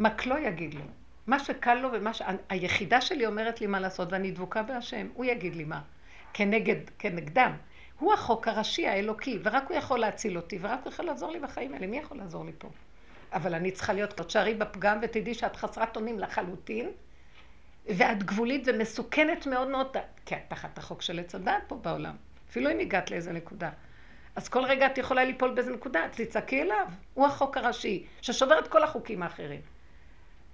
מקלו יגיד לו. מה שקל לו ומה ש... היחידה שלי אומרת לי מה לעשות, ואני דבוקה בהשם, הוא יגיד לי מה. כנגד, כנגדם. הוא החוק הראשי האלוקי, ורק הוא יכול להציל אותי, ורק הוא יכול לעזור לי בחיים האלה. מי יכול לעזור לי פה? אבל אני צריכה להיות, תשארי בפגם ותדעי שאת חסרת אונים לחלוטין, ואת גבולית ומסוכנת מאוד מאוד, כי את תחת החוק של עץ הדעת פה בעולם. אפילו אם הגעת לאיזה נקודה. אז כל רגע את יכולה ליפול באיזה נקודה, תצעקי אליו. הוא החוק הראשי, ששובר את כל החוקים האחרים.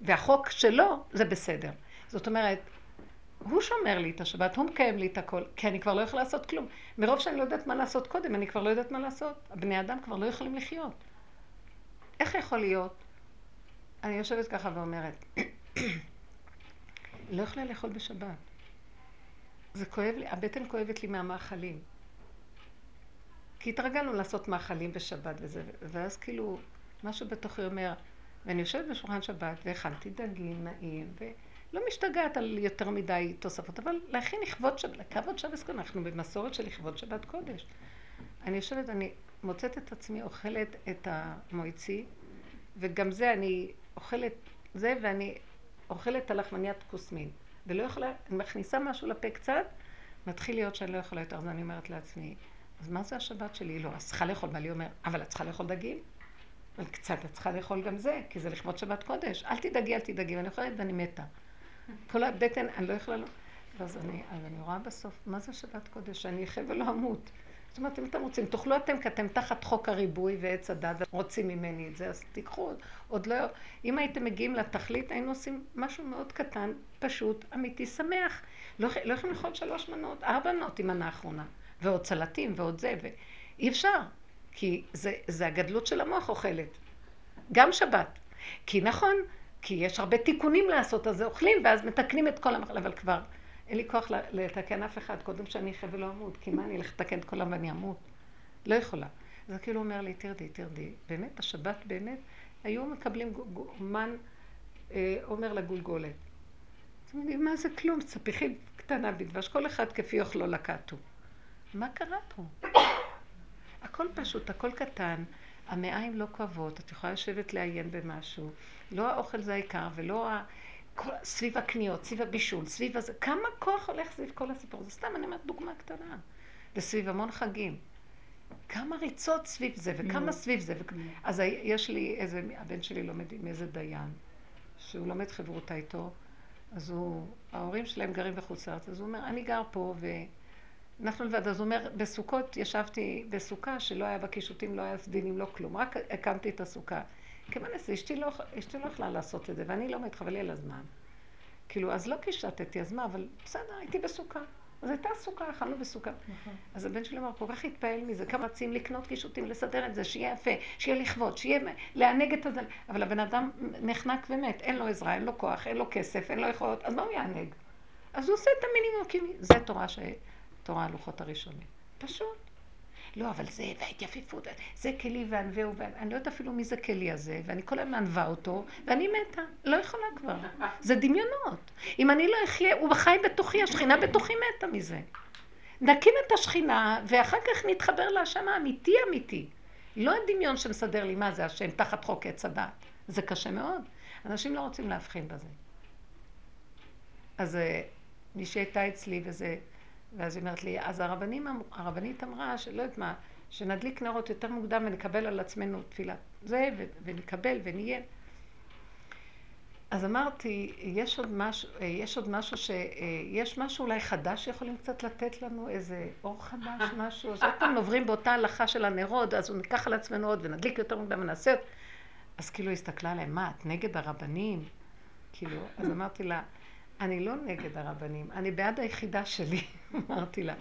והחוק שלו זה בסדר. זאת אומרת, הוא שומר לי את השבת, הוא מקיים לי את הכל, כי אני כבר לא יכולה לעשות כלום. מרוב שאני לא יודעת מה לעשות קודם, אני כבר לא יודעת מה לעשות. הבני אדם כבר לא יכולים לחיות. איך יכול להיות? אני יושבת ככה ואומרת, לא יכולה לאכול בשבת. זה כואב לי, הבטן כואבת לי מהמאכלים. כי התרגלנו לעשות מאכלים בשבת וזה, ואז כאילו, משהו בתוכי אומר, ואני יושבת בשולחן שבת והכנתי דגים נעים, ולא משתגעת על יותר מדי תוספות, אבל להכין לכבוד שבת, לכבוד שבת אנחנו במסורת של לכבוד שבת קודש. אני יושבת, אני מוצאת את עצמי אוכלת את המויצי, וגם זה אני אוכלת זה, ואני אוכלת הלחמניית כוסמין. ולא יכולה, אני מכניסה משהו לפה קצת, מתחיל להיות שאני לא יכולה יותר, אז אני אומרת לעצמי, אז מה זה השבת שלי? לא, אז צריכה לאכול, ואני אומר, אבל את צריכה לאכול דגים? אבל קצת את צריכה לאכול גם זה, כי זה לכבוד שבת קודש. אל תדאגי, אל תדאגי, ואני אוכלת ואני מתה. כל הבטן, אני לא יכולה... לא... ואז אני, אז אני רואה בסוף, מה זה שבת קודש? שאני אחיה ולא אמות. זאת אומרת, אם אתם רוצים, תאכלו אתם, כי אתם תחת חוק הריבוי ועץ הדת, ורוצים ממני את זה, אז תיקחו. עוד לא... אם הייתם מגיעים לתכלית, היינו עושים משהו מאוד קטן, פשוט, אמיתי, שמח. לא, לא יכולים לאכול שלוש מנות, ארבע מנות עם מנה האחרונה. ועוד סלטים ועוד זה, ואי אפשר. כי זה, זה הגדלות של המוח אוכלת. גם שבת. כי נכון, כי יש הרבה תיקונים לעשות, אז אוכלים, ואז מתקנים את כל המחלה, אבל כבר אין לי כוח לתקן אף אחד, קודם שאני אחיה ולא אמות, כי מה אני אלך לתקן את כל ואני אמות? לא יכולה. אז כאילו אומר לי, תרדי, תרדי. באמת, השבת באמת, היו מקבלים מן אה, אומר לגולגולת. אתם יודעים, מה זה כלום? צפיחית קטנה בדבש, כל אחד כפי אוכלו לקטו. מה קרה פה? הכל פשוט, הכל קטן, המעיים לא כואבות, את יכולה לשבת לעיין במשהו. לא האוכל זה העיקר, ולא ה... כל... סביב הקניות, סביב הבישול, סביב הזה. כמה כוח הולך סביב כל הסיפור הזה? סתם, אני אומרת דוגמה קטנה. וסביב המון חגים. כמה ריצות סביב זה, וכמה. סביב זה. ו... אז יש לי איזה, הבן שלי לומד עם איזה דיין, שהוא לומד חברותה איתו, אז הוא, ההורים שלהם גרים בחוץ לארץ, אז הוא אומר, אני גר פה, ו... אנחנו לבד, אז הוא אומר, בסוכות ישבתי בסוכה שלא היה בה קישוטים, לא היה סדינים, לא כלום, רק הקמתי את הסוכה. כמנס, אשתי לא, אשתי לא יכלה לעשות את זה, ואני לא מת, חבל לי על הזמן. כאילו, אז לא קישטתי, אז מה, אבל בסדר, הייתי בסוכה. אז הייתה סוכה, אכלנו בסוכה. נכון. אז הבן שלי אמר, כל כך התפעל מזה, כמה רצים לקנות קישוטים, לסדר את זה, שיהיה יפה, שיהיה לכבוד, שיהיה, לענג את הזה. אבל הבן אדם נחנק ומת, אין לו עזרה, אין לו כוח, אין לו כסף, אין לו יכולות, אז מה הוא יענג? אז הוא עושה את המינימום, כי זה תורה ש... תורה הלוחות הראשונים. פשוט. לא, אבל זה, וההתייפיפות, זה כלי וענווהו, ואני לא יודעת אפילו מי זה כלי הזה, ואני כל הזמן ענווה אותו, ואני מתה. לא יכולה כבר. זה דמיונות. אם אני לא אחיה, הוא חי בתוכי, השכינה בתוכי מתה מזה. נקים את השכינה, ואחר כך נתחבר להשם האמיתי אמיתי. לא הדמיון שמסדר לי מה זה השם תחת חוק עץ הדת. זה קשה מאוד. אנשים לא רוצים להבחין בזה. אז אה, מי שהייתה אצלי, וזה ואז היא אומרת לי, אז הרבנים, הרבנית אמרה שלא יודעת מה, שנדליק נרות יותר מוקדם ונקבל על עצמנו תפילת זה, ונקבל ונהיה. אז אמרתי, יש עוד משהו, יש עוד משהו ש... יש משהו אולי חדש שיכולים קצת לתת לנו, איזה אור חדש, משהו, אז עוד פעם עוברים באותה הלכה של הנרות, אז ניקח על עצמנו עוד ונדליק יותר מוקדם ונעשה... אז כאילו הסתכלה עליהם, מה, את נגד הרבנים? כאילו, אז אמרתי לה, אני לא נגד הרבנים, אני בעד היחידה שלי, אמרתי לה.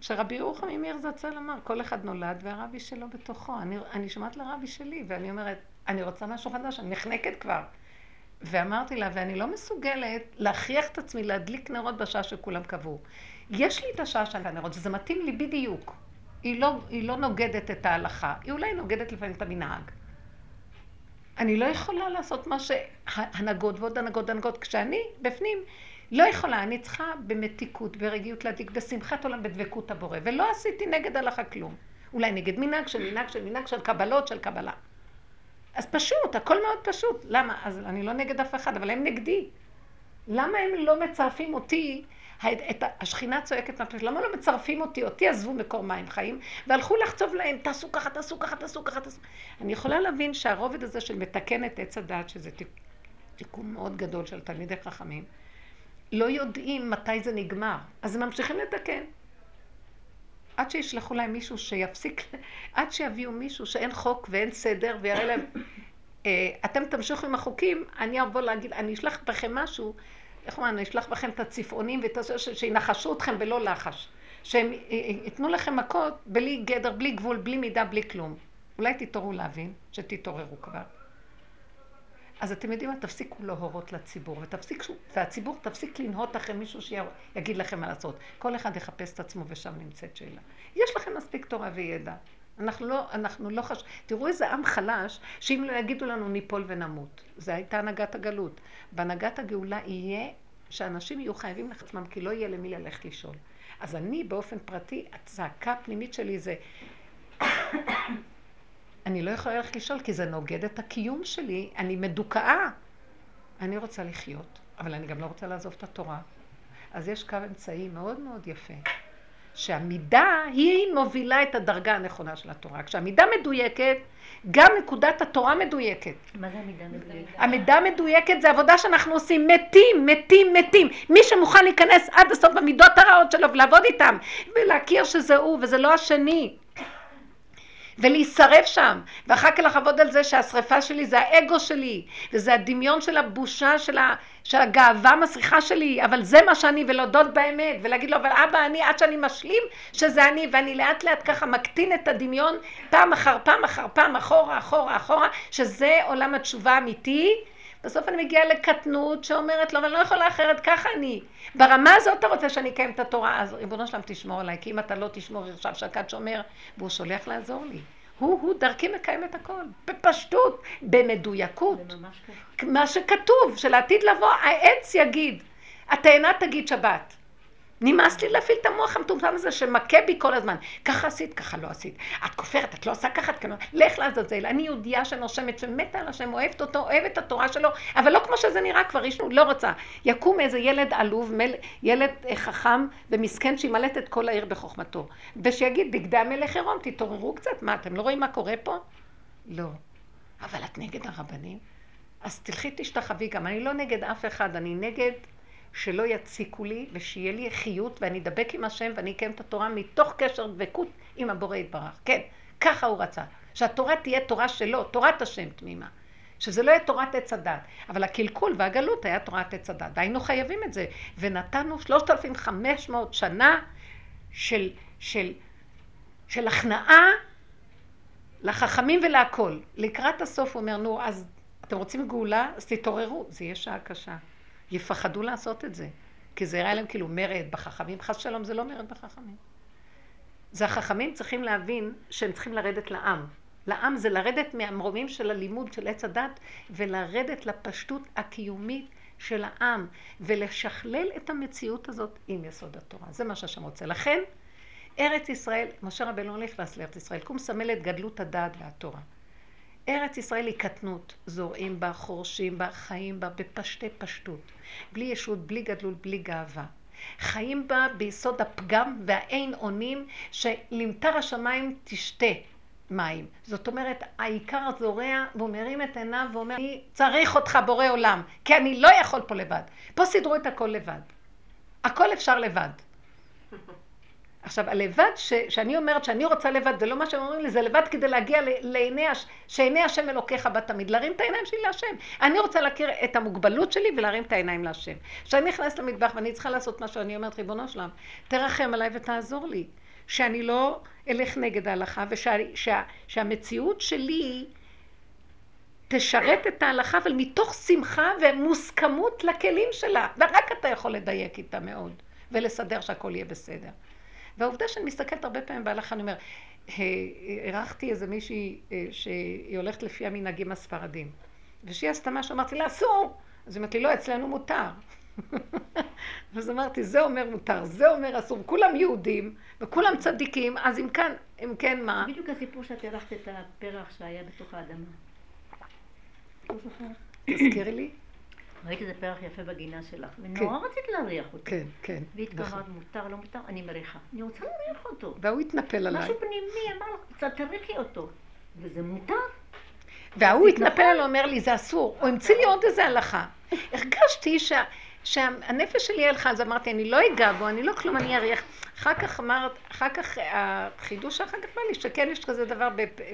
שרבי ירוחם ממיר זצ"ל אמר, כל אחד נולד והרבי שלו בתוכו. אני, אני שומעת לרבי שלי, ואני אומרת, אני רוצה משהו חדש, אני נחנקת כבר. ואמרתי לה, ואני לא מסוגלת להכריח את עצמי להדליק נרות בשעה שכולם קבעו. יש לי את השעה של הנרות, וזה מתאים לי בדיוק. היא לא, היא לא נוגדת את ההלכה, היא אולי נוגדת לפעמים את המנהג. אני לא יכולה לעשות מה שהנהגות ועוד הנהגות הנהגות. כשאני בפנים לא יכולה, אני צריכה במתיקות, ברגיעות להדליק, בשמחת עולם, בדבקות הבורא. ולא עשיתי נגד הלכה כלום. אולי נגד מנהג של מנהג של מנהג של קבלות של קבלה. אז פשוט, הכל מאוד פשוט. למה? אז אני לא נגד אף אחד, אבל הם נגדי. למה הם לא מצרפים אותי השכינה צועקת מהפה, למה לא מצרפים אותי? אותי עזבו מקור מים חיים, והלכו לחצוב להם, תעשו ככה, תעשו ככה, תעשו ככה, תעשו... אני יכולה להבין שהרובד הזה של מתקן את עץ הדעת, שזה תיקון מאוד גדול של תלמידי חכמים, לא יודעים מתי זה נגמר, אז הם ממשיכים לתקן. עד שישלחו להם מישהו שיפסיק, עד שיביאו מישהו שאין חוק ואין סדר ויראה להם, אה, אתם תמשיכו עם החוקים, אני אבוא להגיד, אני אשלח בכם משהו איך אומרים, אשלח בכם את הצפעונים ואת הזה שינחשו אתכם בלא לחש. שהם ייתנו לכם מכות בלי גדר, בלי גבול, בלי מידה, בלי כלום. אולי תתעוררו להבין, שתתעוררו כבר. אז אתם יודעים מה? תפסיקו להורות לציבור, ותפסיק, והציבור תפסיק לנהות אחרי מישהו שיגיד לכם מה לעשות. כל אחד יחפש את עצמו ושם נמצאת שאלה. יש לכם מספיק תורה וידע. אנחנו לא, אנחנו לא חש... תראו איזה עם חלש, שאם לא יגידו לנו ניפול ונמות. זו הייתה הנהגת הגלות. בהנהגת הגאולה יהיה שאנשים יהיו חייבים לעצמם, כי לא יהיה למי ללכת לשאול. אז אני באופן פרטי, הצעקה הפנימית שלי זה, אני לא יכולה ללכת לשאול, כי זה נוגד את הקיום שלי, אני מדוכאה. אני רוצה לחיות, אבל אני גם לא רוצה לעזוב את התורה. אז יש קו אמצעי מאוד מאוד יפה, שהמידה היא מובילה את הדרגה הנכונה של התורה. כשהמידה מדויקת, גם נקודת התורה מדויקת. מה זה המידה מדויקת? המידה מדויקת זה עבודה שאנחנו עושים, מתים, מתים, מתים. מי שמוכן להיכנס עד הסוף במידות הרעות שלו ולעבוד איתם, ולהכיר שזה הוא וזה לא השני. ולהישרף שם, ואחר כך לעבוד על זה שהשרפה שלי זה האגו שלי, וזה הדמיון של הבושה, של, ה, של הגאווה המסריחה שלי, אבל זה מה שאני, ולהודות באמת, ולהגיד לו, אבל אבא, אני, עד שאני משלים שזה אני, ואני לאט לאט ככה מקטין את הדמיון, פעם אחר פעם אחר פעם, אחורה, אחורה, אחורה, שזה עולם התשובה האמיתי, בסוף אני מגיעה לקטנות שאומרת לו, אבל אני לא יכולה אחרת, ככה אני. ברמה הזאת אתה רוצה שאני אקיים את התורה, אז ריבונו שלם תשמור עליי, כי אם אתה לא תשמור, עכשיו שקד שומר, והוא שולח לעזור לי. הוא, הוא דרכי מקיים את הכל, בפשטות, במדויקות. מה שכתוב, שלעתיד לבוא, העץ יגיד, התאנה תגיד שבת. נמאס לי להפעיל את המוח המטומטם הזה שמכה בי כל הזמן. ככה עשית, ככה לא עשית. את כופרת, את לא עושה ככה, את כאילו... לך לעזאזל. אני יהודייה שנושמת, שמתה על השם, אוהבת אותו, אוהבת את התורה שלו, אבל לא כמו שזה נראה כבר, איש לא רוצה. יקום איזה ילד עלוב, מל... ילד אה, חכם ומסכן שימלט את כל העיר בחוכמתו. ושיגיד, בגדי המלך עירום, תתעוררו קצת, מה, אתם לא רואים מה קורה פה? לא. אבל את נגד הרבנים? אז תלכי תשתחווי גם. אני לא נגד אף אחד, אני נגד שלא יציקו לי ושיהיה לי חיות ואני אדבק עם השם ואני אקיים את התורה מתוך קשר דבקות עם הבורא יתברך. כן, ככה הוא רצה. שהתורה תהיה תורה שלו, תורת השם תמימה. שזה לא יהיה תורת עץ הדת. אבל הקלקול והגלות היה תורת עץ הדת. והיינו חייבים את זה. ונתנו 3,500 שנה של, של, של הכנעה לחכמים ולהכל. לקראת הסוף הוא אומר, נו, אז אתם רוצים גאולה? אז תתעוררו. זה יהיה שעה קשה. יפחדו לעשות את זה. כי זה יראה להם כאילו מרד בחכמים. חס שלום זה לא מרד בחכמים. זה החכמים צריכים להבין שהם צריכים לרדת לעם. לעם זה לרדת מהמרומים של הלימוד של עץ הדת ולרדת לפשטות הקיומית של העם ולשכלל את המציאות הזאת עם יסוד התורה. זה מה שהשם רוצה. לכן, ארץ ישראל, משה רבנו לא נכנס לארץ ישראל, כי הוא את גדלות הדעת והתורה. ארץ ישראל היא קטנות, זורעים בה, חורשים בה, חיים בה בפשטי פשטות. בלי ישות, בלי גדלות, בלי גאווה. חיים בה ביסוד הפגם והאין אונים שלמטר השמיים תשתה מים. זאת אומרת, העיקר זורע והוא מרים את עיניו ואומר, אני צריך אותך בורא עולם, כי אני לא יכול פה לבד. פה סידרו את הכל לבד. הכל אפשר לבד. עכשיו, הלבד ש, שאני אומרת שאני רוצה לבד, זה לא מה שהם אומרים לי, זה לבד כדי להגיע לעיני, שעיני השם אלוקיך בה תמיד, להרים את העיניים שלי להשם. אני רוצה להכיר את המוגבלות שלי ולהרים את העיניים להשם. כשאני נכנסת למטבח ואני צריכה לעשות משהו, אני אומרת, ריבונו שלם, תרחם עליי ותעזור לי. שאני לא אלך נגד ההלכה, ושהמציאות שלי תשרת את ההלכה, אבל מתוך שמחה ומוסכמות לכלים שלה. ורק אתה יכול לדייק איתה מאוד, ולסדר שהכל יהיה בסדר. והעובדה שאני מסתכלת הרבה פעמים בהלכה, אני אומר, אירחתי איזה מישהי אה, שהיא הולכת לפי המנהגים הספרדים. ושהיא עשתה משהו, אמרתי לה, אסור! אז היא אמרת לי, לא, אצלנו מותר. אז אמרתי, זה אומר מותר, זה אומר אסור. כולם יהודים, וכולם צדיקים, אז אם כן, אם כן מה? בדיוק הסיפור שאת הלכת את הפרח שהיה בתוך האדמה. לא? תזכירי לי. ראית איזה פרח יפה בגינה שלך, כן. ונורא רצית להריח אותו. כן, כן. נכון. והתקררת, מותר, לא מותר, אני מריחה. אני רוצה להריח אותו. והוא התנפל עליי. משהו פנימי אמר לך, קצת תריחי אותו. וזה מותר. וההוא התנפל עליו, אומר לי, זה אסור. הוא המציא לי עוד איזה הלכה. הרגשתי שה... שהנפש שלי הלכה, אז אמרתי, אני לא אגע בו, אני לא כלום, אני אריח. אחר כך אמרת, אחר כך החידוש אחר כך בא לי שכן יש כזה דבר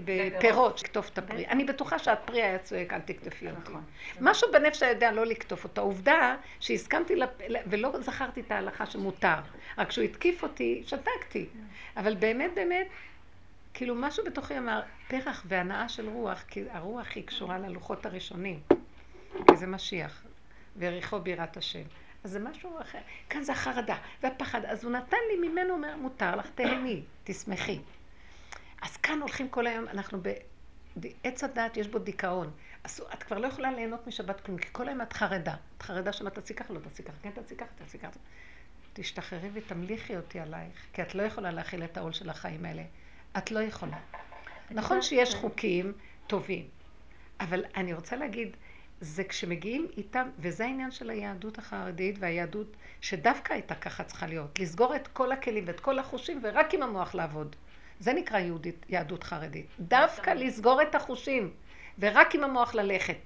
בפירות, לקטוף את הפרי. אני בטוחה שהפרי היה צועק, אל תקטפי אותי. משהו בנפש היה יודע לא לקטוף אותו. העובדה שהסכמתי, ולא זכרתי את ההלכה שמותר. רק כשהוא התקיף אותי, שתקתי. אבל באמת, באמת, כאילו משהו בתוכי אמר, פרח והנאה של רוח, כי הרוח היא קשורה ללוחות הראשונים. כי זה משיח. ויריחו בירת השם. אז זה משהו אחר. כאן זה החרדה והפחד. אז הוא נתן לי ממנו, אומר, מותר לך, תהני, תשמחי. אז כאן הולכים כל היום, אנחנו בעץ הדת יש בו דיכאון. אז את כבר לא יכולה ליהנות משבת כלום, כי כל היום את חרדה. את חרדה שמה תעשי ככה, לא תעשי ככה, כן תעשי ככה, תעשי ככה. תשתחררי ותמליכי אותי עלייך, כי את לא יכולה להכיל את העול של החיים האלה. את לא יכולה. נכון שיש חוקים טובים, אבל אני רוצה להגיד, זה כשמגיעים איתם, וזה העניין של היהדות החרדית והיהדות שדווקא הייתה ככה צריכה להיות, לסגור את כל הכלים ואת כל החושים ורק עם המוח לעבוד. זה נקרא יהודית, יהדות חרדית. דווקא לסגור את החושים ורק עם המוח ללכת.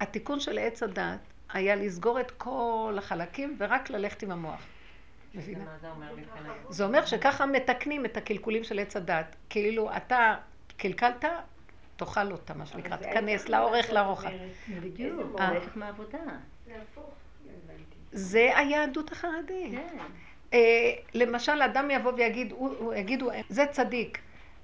התיקון של עץ הדת היה לסגור את כל החלקים ורק ללכת עם המוח. מבינה? זה אומר שככה מתקנים את הקלקולים של עץ הדת. כאילו אתה קלקלת, תאכל אותה, מה שנקרא, תיכנס לאורך, לרוחב. בדיוק, ההפך מהעבודה. זה היהדות החרדית. כן. אה, למשל, אדם יבוא ויגיד, יגידו, זה צדיק.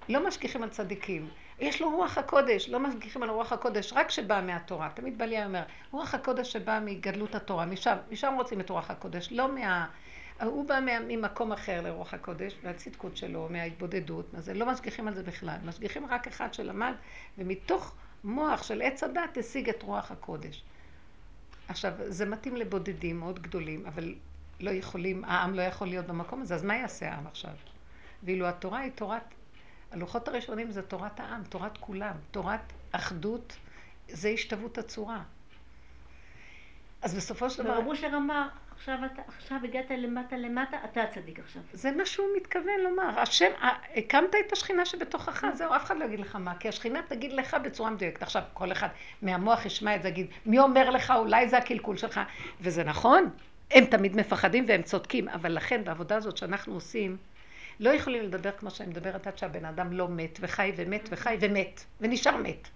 לא משגיחים על צדיקים. יש לו רוח הקודש, לא משגיחים על רוח הקודש, רק שבא מהתורה. תמיד בלי אומר, רוח הקודש שבא מגדלות התורה, משם, משם רוצים את רוח הקודש, לא מה... הוא בא ממקום אחר לרוח הקודש, מהצדקות שלו, מההתבודדות, מה זה, לא משגיחים על זה בכלל. משגיחים רק אחד שלמד, ומתוך מוח של עץ הדת השיג את רוח הקודש. עכשיו, זה מתאים לבודדים מאוד גדולים, אבל לא יכולים, העם לא יכול להיות במקום הזה, אז מה יעשה העם עכשיו? ואילו התורה היא תורת, הלוחות הראשונים זה תורת העם, תורת כולם, תורת אחדות, זה השתוות הצורה. אז בסופו של דבר... ורב אושר אמר, עכשיו, אתה, עכשיו הגעת למטה למטה, אתה הצדיק עכשיו. זה מה שהוא מתכוון לומר. השם, הקמת את השכינה שבתוכך, זהו, אף אחד לא יגיד לך מה, כי השכינה תגיד לך בצורה מדויקת. עכשיו, כל אחד מהמוח ישמע את זה, יגיד, מי אומר לך, אולי זה הקלקול שלך, וזה נכון, הם תמיד מפחדים והם צודקים, אבל לכן, בעבודה הזאת שאנחנו עושים, לא יכולים לדבר כמו שאני מדברת עד שהבן אדם לא מת וחי ומת וחי ומת, ונשאר מת.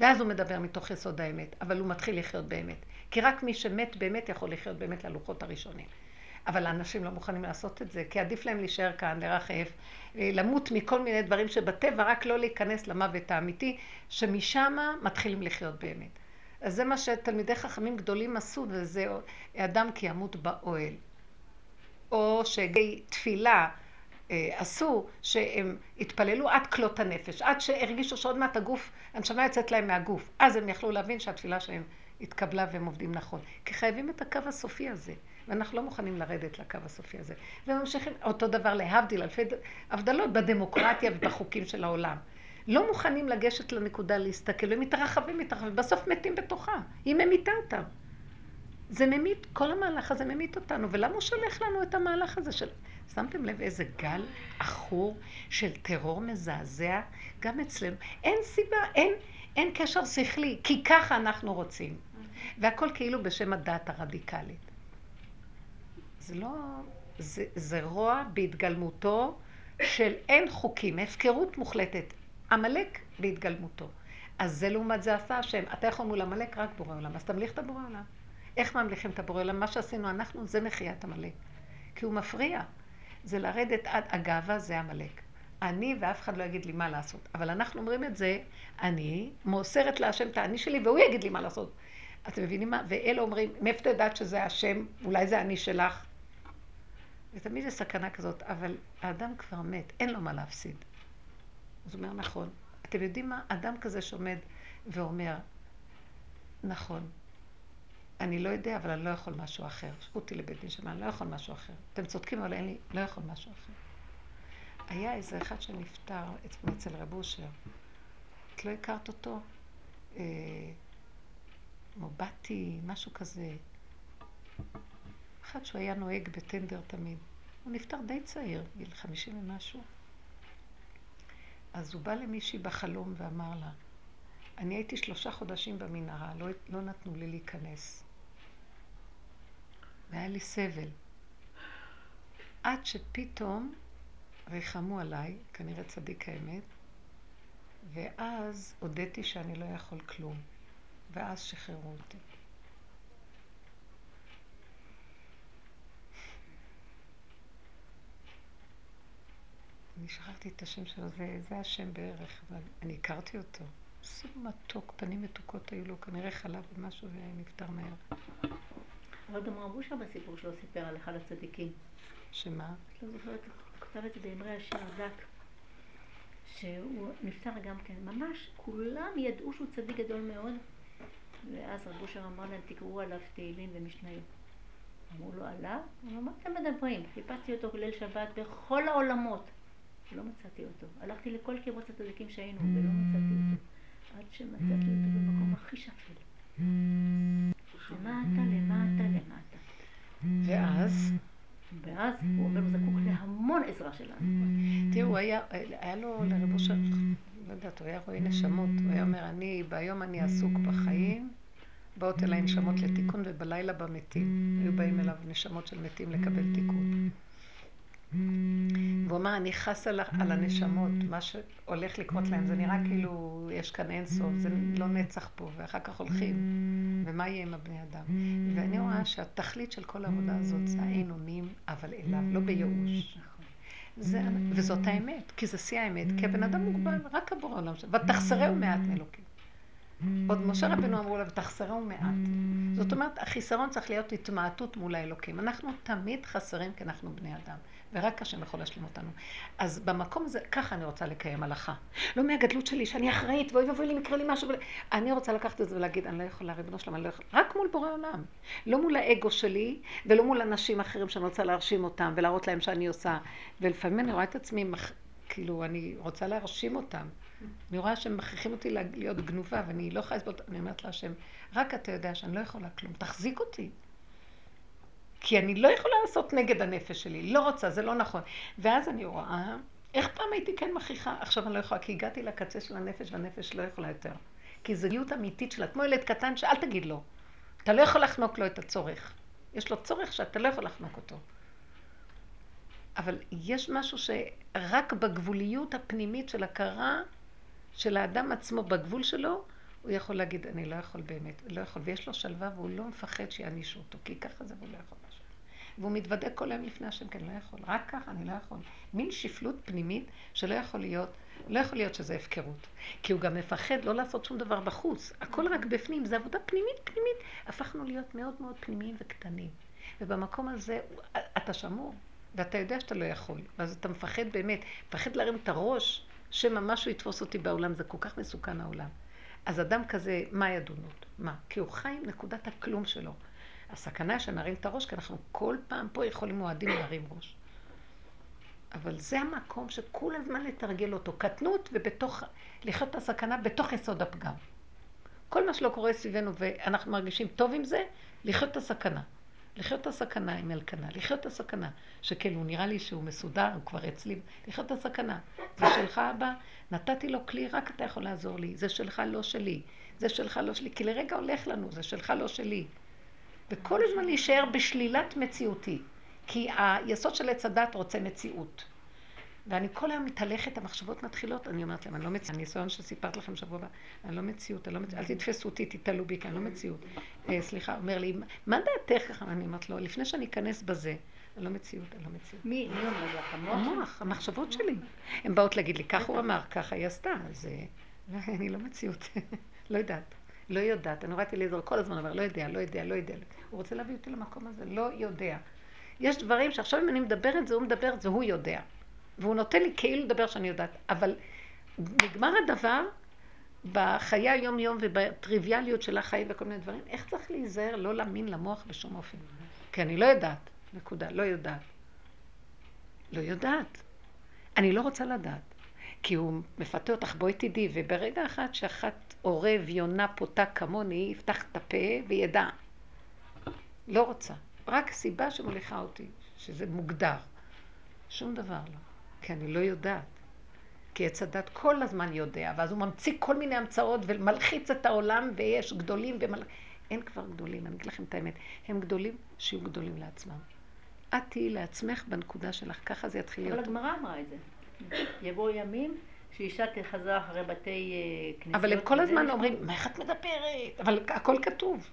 ואז הוא מדבר מתוך יסוד האמת, אבל הוא מתחיל לחיות באמת. כי רק מי שמת באמת יכול לחיות באמת ללוחות הראשונים. אבל האנשים לא מוכנים לעשות את זה, כי עדיף להם להישאר כאן, לרחף, למות מכל מיני דברים שבטבע, רק לא להיכנס למוות האמיתי, שמשם מתחילים לחיות באמת. אז זה מה שתלמידי חכמים גדולים עשו, וזה אדם כי ימות באוהל. או שגי תפילה אה, עשו, שהם התפללו עד כלות הנפש, עד שהרגישו שעוד מעט הגוף, הנשמה יוצאת להם מהגוף. אז הם יכלו להבין שהתפילה שלהם התקבלה והם עובדים נכון. כי חייבים את הקו הסופי הזה, ואנחנו לא מוכנים לרדת לקו הסופי הזה. וממשיכים, אותו דבר להבדיל, אלפי הבדלות בדמוקרטיה ובחוקים של העולם. לא מוכנים לגשת לנקודה להסתכל, ומתרחבים, מתרחבים, בסוף מתים בתוכה. היא ממיתה אותם. זה ממית, כל המהלך הזה ממית אותנו, ולמה הוא שולח לנו את המהלך הזה של... שמתם לב איזה גל עכור של טרור מזעזע גם אצלנו? אין סיבה, אין, אין קשר שכלי, כי ככה אנחנו רוצים. והכל כאילו בשם הדת הרדיקלית. זה לא... זה, זה רוע בהתגלמותו של אין חוקים, הפקרות מוחלטת. עמלק בהתגלמותו. אז זה לעומת זה עשה השם. אתה יכול מול עמלק רק בורא עולם, אז תמליך את הבורא עולם. איך ממליכים את הבורא עולם? מה שעשינו אנחנו זה מחיית עמלק. כי הוא מפריע. זה לרדת עד הגאווה זה עמלק. אני ואף אחד לא יגיד לי מה לעשות. אבל אנחנו אומרים את זה, אני מוסרת להשם את האני שלי והוא יגיד לי מה לעשות. אתם מבינים מה? ואלה אומרים, מאיפה אתה יודעת שזה השם? אולי זה אני שלך? ותמיד יש סכנה כזאת, אבל האדם כבר מת, אין לו מה להפסיד. אז הוא אומר, נכון. אתם יודעים מה? אדם כזה שעומד ואומר, נכון, אני לא יודע, אבל אני לא יכול משהו אחר. שלחו אותי לבית דין שמע, אני לא יכול משהו אחר. אתם צודקים, אבל אין לי, לא יכול משהו אחר. היה איזה אחד שנפטר אצל רב אושר. את לא הכרת אותו? אה, מובטי, משהו כזה. אחד שהוא היה נוהג בטנדר תמיד. הוא נפטר די צעיר, גיל חמישים ומשהו. אז הוא בא למישהי בחלום ואמר לה, אני הייתי שלושה חודשים במנהרה, לא, לא נתנו לי להיכנס. והיה לי סבל. עד שפתאום ריחמו עליי, כנראה צדיק האמת, ואז הודיתי שאני לא יכול כלום, ואז שחררו אותי. אני שכחתי את השם שלו, זה, זה השם בערך, אבל אני הכרתי אותו. סוג מתוק, פנים מתוקות היו לו, כנראה חלב ומשהו ונפטר מהר. אבל גם רב אושר בסיפור שלו סיפר על אחד הצדיקים. שמה? את לא זוכרת, הוא כתב את זה באמרי השיר דק, שהוא נפטר גם כן. ממש כולם ידעו שהוא צדיק גדול מאוד, ואז רב אושר אמר להם, תקראו עליו תהילים ומשניות. אמרו לו, עליו? הוא אמר, מה אתם מדברים? חיפשתי אותו ליל שבת בכל העולמות. לא מצאתי אותו. הלכתי לכל קיבוץ הצדיקים שהיינו, ולא מצאתי אותו. עד שמצאתי אותו במקום הכי שפל. למטה, למטה, למטה. ואז? ואז הוא אומר, הוא זקוק להמון עזרה שלנו. תראו, היה, היה לו לרב אושר, לא יודעת, הוא היה רואה נשמות, הוא היה אומר, אני, ביום אני עסוק בחיים, באות אליי נשמות לתיקון, ובלילה במתים. היו באים אליו נשמות של מתים לקבל תיקון. והוא אמר, אני חס על, על הנשמות, מה שהולך לקרות להם, זה נראה כאילו יש כאן אין סוף, זה לא נצח פה, ואחר כך הולכים, ומה יהיה עם הבני אדם? ואני רואה שהתכלית של כל העבודה הזאת זה האין אונים, אבל אליו, לא בייאוש. זה, וזאת האמת, כי זה שיא האמת, כי הבן אדם מוגבל, רק עבור העולם שלו, ותחסרהו מעט מאלוקים. עוד משה רבנו אמרו לה, ותחסרהו מעט. זאת אומרת, החיסרון צריך להיות התמעטות מול האלוקים. אנחנו תמיד חסרים כי אנחנו בני אדם. ורק השם יכול להשלים אותנו. אז במקום הזה, ככה אני רוצה לקיים הלכה. לא מהגדלות שלי, שאני אחראית, ואוי ואבוי לי יקרה לי משהו. אני רוצה לקחת את זה ולהגיד, אני לא יכולה, ריבונו שלום, אני לא יכולה. רק מול בורא עולם. לא מול האגו שלי, ולא מול אנשים אחרים שאני רוצה להרשים אותם, ולהראות להם שאני עושה. ולפעמים אני רואה את עצמי, כאילו, אני רוצה להרשים אותם. אני רואה שהם מכריחים אותי להיות גנובה, ואני לא יכולה לסבול, אני אומרת להשם, רק אתה יודע שאני לא יכולה כלום, תחזיק אותי. כי אני לא יכולה לעשות נגד הנפש שלי, לא רוצה, זה לא נכון. ואז אני רואה, איך פעם הייתי כן מכריחה, עכשיו אני לא יכולה, כי הגעתי לקצה של הנפש, והנפש לא יכולה יותר. כי זו אמיתית שלה, כמו ילד קטן שאל תגיד לו, אתה לא יכול לחנוק לו את הצורך. יש לו צורך שאתה לא יכול לחנוק אותו. אבל יש משהו שרק בגבוליות הפנימית של הכרה של האדם עצמו, בגבול שלו, הוא יכול להגיד, אני לא יכול באמת, לא יכול, ויש לו שלווה והוא לא מפחד שיענישו אותו, כי ככה זה והוא לא יכול. והוא מתוודה כל היום לפני השם, כן, לא יכול, רק ככה אני לא יכול. מין שפלות פנימית שלא יכול להיות, לא יכול להיות שזה הפקרות. כי הוא גם מפחד לא לעשות שום דבר בחוץ, הכל רק בפנים, זה עבודה פנימית פנימית. הפכנו להיות מאוד מאוד פנימיים וקטנים. ובמקום הזה אתה שמור, ואתה יודע שאתה לא יכול, ואז אתה מפחד באמת, מפחד להרים את הראש, שמא משהו יתפוס אותי בעולם, זה כל כך מסוכן העולם. אז אדם כזה, מה ידונות? מה? כי הוא חי עם נקודת הכלום שלו. הסכנה שנרים את הראש, כי אנחנו כל פעם פה יכולים מועדים להרים ראש. אבל זה המקום שכל הזמן לתרגל אותו. קטנות ובתוך, לחיות את הסכנה בתוך יסוד הפגם. כל מה שלא קורה סביבנו ואנחנו מרגישים טוב עם זה, לחיות את הסכנה. לחיות את הסכנה עם אלקנה, לחיות את הסכנה, שכן הוא נראה לי שהוא מסודר, הוא כבר אצלי, לחיות את הסכנה. זה שלך אבא, נתתי לו כלי, רק אתה יכול לעזור לי, זה שלך לא שלי, זה שלך לא שלי, כי לרגע הולך לנו, זה שלך לא שלי. וכל הזמן להישאר בשלילת מציאותי, כי היסוד של עץ הדת רוצה מציאות. ואני כל היום מתהלכת, המחשבות מתחילות, אני אומרת להם, אני לא מציאות. הניסיון שסיפרת לכם שבוע הבא, אני לא מציאות, אני לא מציאות, אל תתפסו אותי, תתעלו בי, כי אני לא מציאות. אה, סליחה, אומר לי, מה דעתך ככה? אני אומרת לו, לפני שאני אכנס בזה, אני לא מציאות, אני לא מציאות. מי אומר לך? המוח? המוח, המחשבות שלי. הן באות להגיד לי, כך הוא אמר, ככה היא עשתה, אז אה, אני לא מציאות, לא יודעת. לא יודעת, אני רואה את אליעזר כל הזמן אומר, לא יודע, לא יודע, לא יודע. הוא רוצה להביא אותי למקום הזה, לא יודע. יש דברים שעכשיו אם אני מדברת זה הוא מדבר, זה הוא יודע. והוא נותן לי כאילו לדבר שאני יודעת, אבל נגמר הדבר בחיי היום-יום ובטריוויאליות של החיים וכל מיני דברים, איך צריך להיזהר לא להאמין למוח בשום אופן? כי אני לא יודעת, נקודה, לא יודעת. לא יודעת. אני לא רוצה לדעת. כי הוא מפתה אותך, בואי תדעי, וברגע אחד שאחת עורב, יונה, פותה כמוני, יפתח את הפה וידע. לא רוצה. רק סיבה שמוליכה אותי, שזה מוגדר. שום דבר לא. כי אני לא יודעת. כי עץ הדת כל הזמן יודע, ואז הוא ממציא כל מיני המצאות ומלחיץ את העולם, ויש גדולים ומל... אין כבר גדולים, אני אגיד לכם את האמת. הם גדולים, שיהיו גדולים לעצמם. את תהיי לעצמך בנקודה שלך, ככה זה יתחיל אבל להיות. הגמרא אמרה את זה. יבואו ימים שאישה תחזר אחרי בתי אה, כנסיות. אבל הם כל הזמן אומרים, מה איך את מדברת? אבל הכל כתוב.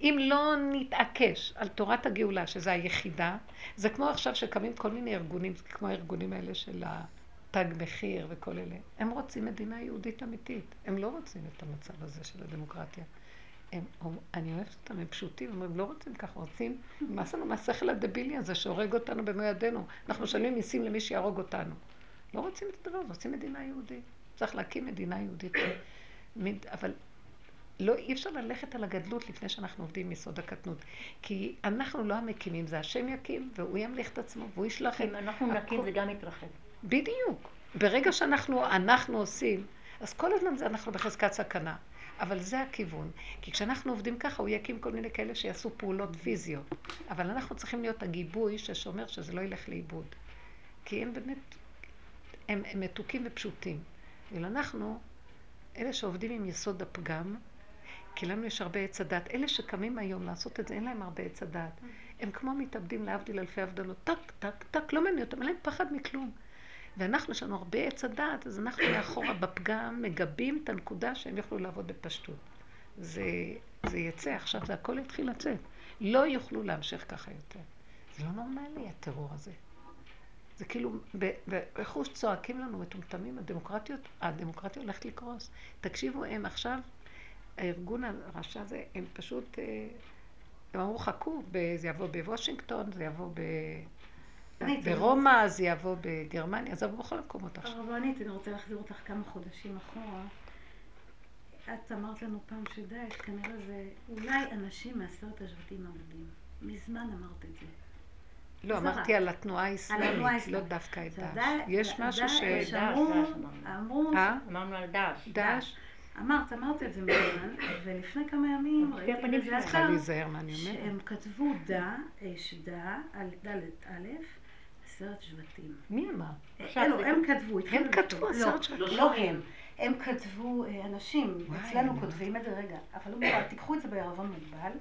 אם לא נתעקש על תורת הגאולה, שזה היחידה, זה כמו עכשיו שקמים כל מיני ארגונים, כמו הארגונים האלה של התג מחיר וכל אלה. הם רוצים מדינה יהודית אמיתית. הם לא רוצים את המצב הזה של הדמוקרטיה. הם, אני אוהבת אותם, הם פשוטים, הם אומרים, לא רוצים ככה, רוצים, נמאס לנו מהשכל הדבילי הזה שהורג אותנו במו ידינו. אנחנו משלמים מיסים למי שיהרוג אותנו. לא רוצים את הדבר הזה, רוצים מדינה יהודית. צריך להקים מדינה יהודית. אבל לא, אי אפשר ללכת על הגדלות לפני שאנחנו עובדים מיסוד הקטנות. כי אנחנו לא המקימים, זה השם יקים, והוא ימליך את עצמו, והוא ישלח את... אם אנחנו נקים הכל- זה גם יתרחב. בדיוק. ברגע שאנחנו אנחנו עושים, אז כל הזמן זה אנחנו בחזקת סכנה. אבל זה הכיוון. כי כשאנחנו עובדים ככה, הוא יקים כל מיני כאלה שיעשו פעולות פיזיות. אבל אנחנו צריכים להיות הגיבוי ששומר שזה לא ילך לאיבוד. כי הם באמת, הם, הם מתוקים ופשוטים. ואילו אנחנו, אלה שעובדים עם יסוד הפגם, כי לנו יש הרבה עץ הדת. אלה שקמים היום לעשות את זה, אין להם הרבה עץ הדת. הם כמו מתאבדים להבדיל אלפי הבדלות. טק, טק, טק, לא מעניין אותם, אין להם פחד מכלום. ואנחנו, יש לנו הרבה עץ הדעת, אז אנחנו מאחורה בפגם מגבים את הנקודה שהם יוכלו לעבוד בפשטות. זה, זה יצא, עכשיו זה הכל יתחיל לצאת. לא יוכלו להמשיך ככה יותר. זה לא נורמלי, הטרור הזה. זה כאילו, ב- ב- בחוש צועקים לנו מטומטמים, הדמוקרטיות, הדמוקרטיה הולכת לקרוס. תקשיבו, הם עכשיו, הארגון הרשע הזה, הם פשוט, אה, הם אמרו חכו, זה יבוא בוושינגטון, זה יבוא ב... ברומא, זה יבוא בגרמניה, זה יבוא בכל המקומות עכשיו. הרבנית, אני רוצה להחזיר אותך כמה חודשים אחורה. את אמרת לנו פעם שדאעש, כנראה זה אולי אנשים מעשרת השבטים העובדים. מזמן אמרת את זה. לא. אמרתי על התנועה על האסלאמית, לא. דווקא את עכשיו, דאעש. יש משהו ש... דאעש אמרו, אמרנו. אמרו, אה? אמרנו על דאעש. דאעש? אמרת, אמרת את זה מזמן, ולפני כמה ימים ראיתי מה אני אומרת. שהם כתבו דע, אש דע, על דלת א', עשרת שבטים. מי אמר? עכשיו לא, זה הם כתבו, התחילו כתבו לכתוב. עשרת לא, שבטים. לא הם. הם כתבו, אה, אנשים, אצלנו כותבים את זה, רגע, אבל תיקחו את זה בערבון מוגבל,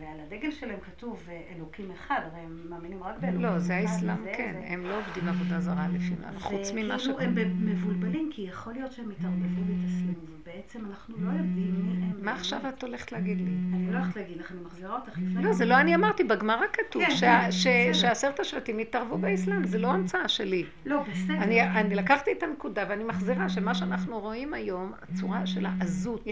ועל הדגל שלהם כתוב אה, אלוקים אחד, הרי הם מאמינים רק באלוקים אחד. לא, זה האסלאם, כן, זה- הם לא עובדים עבודה זרה לפי מה, חוץ ממה ש... וכאילו הם מבולבלים, כי יכול להיות שהם התערבבו והתאסלמו, ובעצם אנחנו לא יודעים מי הם. מה עכשיו את הולכת להגיד לי? אני לא הולכת להגיד לך, אני מחזירה אותך לפני... לא, זה לא אני אמרתי, בגמרא כתוב כן, כן. שעשרת השבטים התערבו באסלאם, זה לא המצאה שלי. לא, בסדר. אני, אני לקחתי את הנקודה ואני מחזירה שמה שאנחנו רואים היום, הצורה של העזות.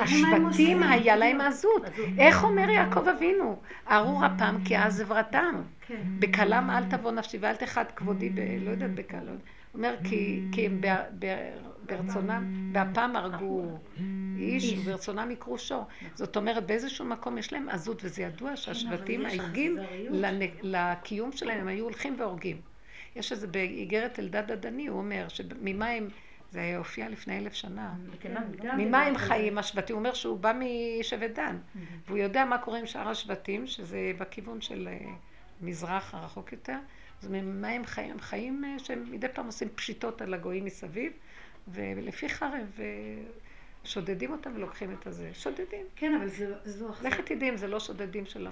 השבטים. היה להם עזות. איך אומר יעקב אבינו? ארור אפם כי אז עברתם. כן. בקלם אל תבוא נפשי ואל תחת כבודי. לא יודעת בקלם. הוא אומר כי, כי הם ברצונם, באפם הרגו איש וברצונם יקרו שור. זאת אומרת באיזשהו מקום יש להם עזות וזה ידוע שהשבטים כן, יש העיגים לקיום שלהם הם היו הולכים והורגים. יש איזה באיגרת אלדד הדני הוא אומר שממה הם, זה הופיע לפני אלף שנה. גם ממה הם חיים השבטים? הוא אומר שהוא בא משבט דן, והוא יודע מה קורה עם שאר השבטים, שזה בכיוון של אה, מזרח הרחוק יותר. אז ממה הם חיים? הם חיים אה, שהם מדי פעם עושים פשיטות על הגויים מסביב, ולפי חרב אה, שודדים אותם ולוקחים את הזה. שודדים. כן, אבל זו- זו אכזריות. לכי תדעי אם זה לא שודדים של.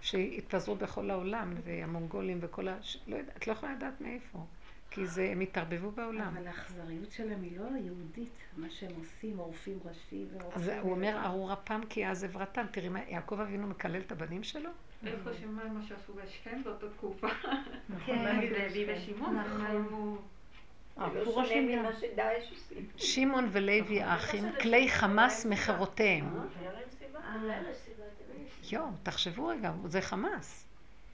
שהתפזרו בכל העולם, והמונגולים וכל ה... לא יודעת, את לא יכולה לדעת מאיפה, כי זה, הם התערבבו בעולם. אבל האכזריות שלהם היא לא יהודית, מה שהם עושים, עורפים ראשי ועורפים... אז הוא אומר, ארור אפם כי אז עברתם. תראי מה, יעקב אבינו מקלל את הבנים שלו? איפה שמה מה שעשו בשכם באותה תקופה. כן, נגיד לוי ושמעון, נכון. היו... אה, לא. שמעון ולוי האחים, כלי חמאס להם סיבה, תראי. יואו, תחשבו רגע, זה חמאס.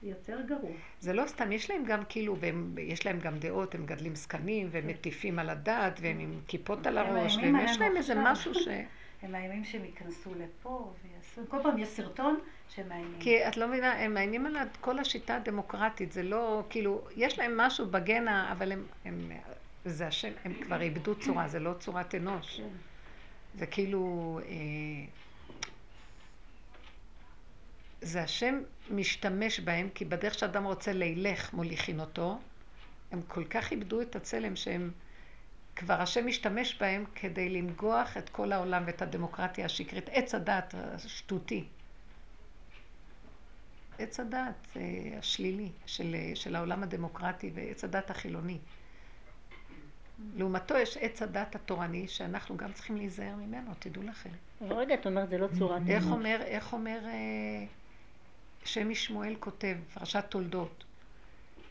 יותר גרוע. זה לא סתם, יש להם גם כאילו, והם- יש להם גם דעות, הם מגדלים זקנים, והם מטיפים על הדת, והם עם כיפות על הראש, ויש עלינו להם איזה. משהו ש... הם מאיימים שהם ייכנסו לפה ויעשו... כל פעם יש סרטון שהם מאיימים. כי את לא מבינה, הם מאיימים על כל השיטה הדמוקרטית, זה לא, כאילו, יש להם משהו בגנה, אבל הם, הם, זה השם, הם כבר איבדו צורה, זה לא צורת אנוש. כן. זה כאילו, אה, זה השם משתמש בהם, כי בדרך שאדם רוצה לילך מוליכין אותו, הם כל כך איבדו את הצלם שהם כבר השם משתמש בהם כדי לנגוח את כל העולם ואת הדמוקרטיה השקרית, עץ הדת השטותי. עץ הדת אה, השלילי של, של העולם הדמוקרטי ועץ הדת החילוני. לעומתו יש עץ הדת התורני שאנחנו גם צריכים להיזהר ממנו, תדעו לכם. אבל רגע, את אומרת, זה לא צורת איך אומר, איך אומר אה, שמי שמואל כותב, פרשת תולדות,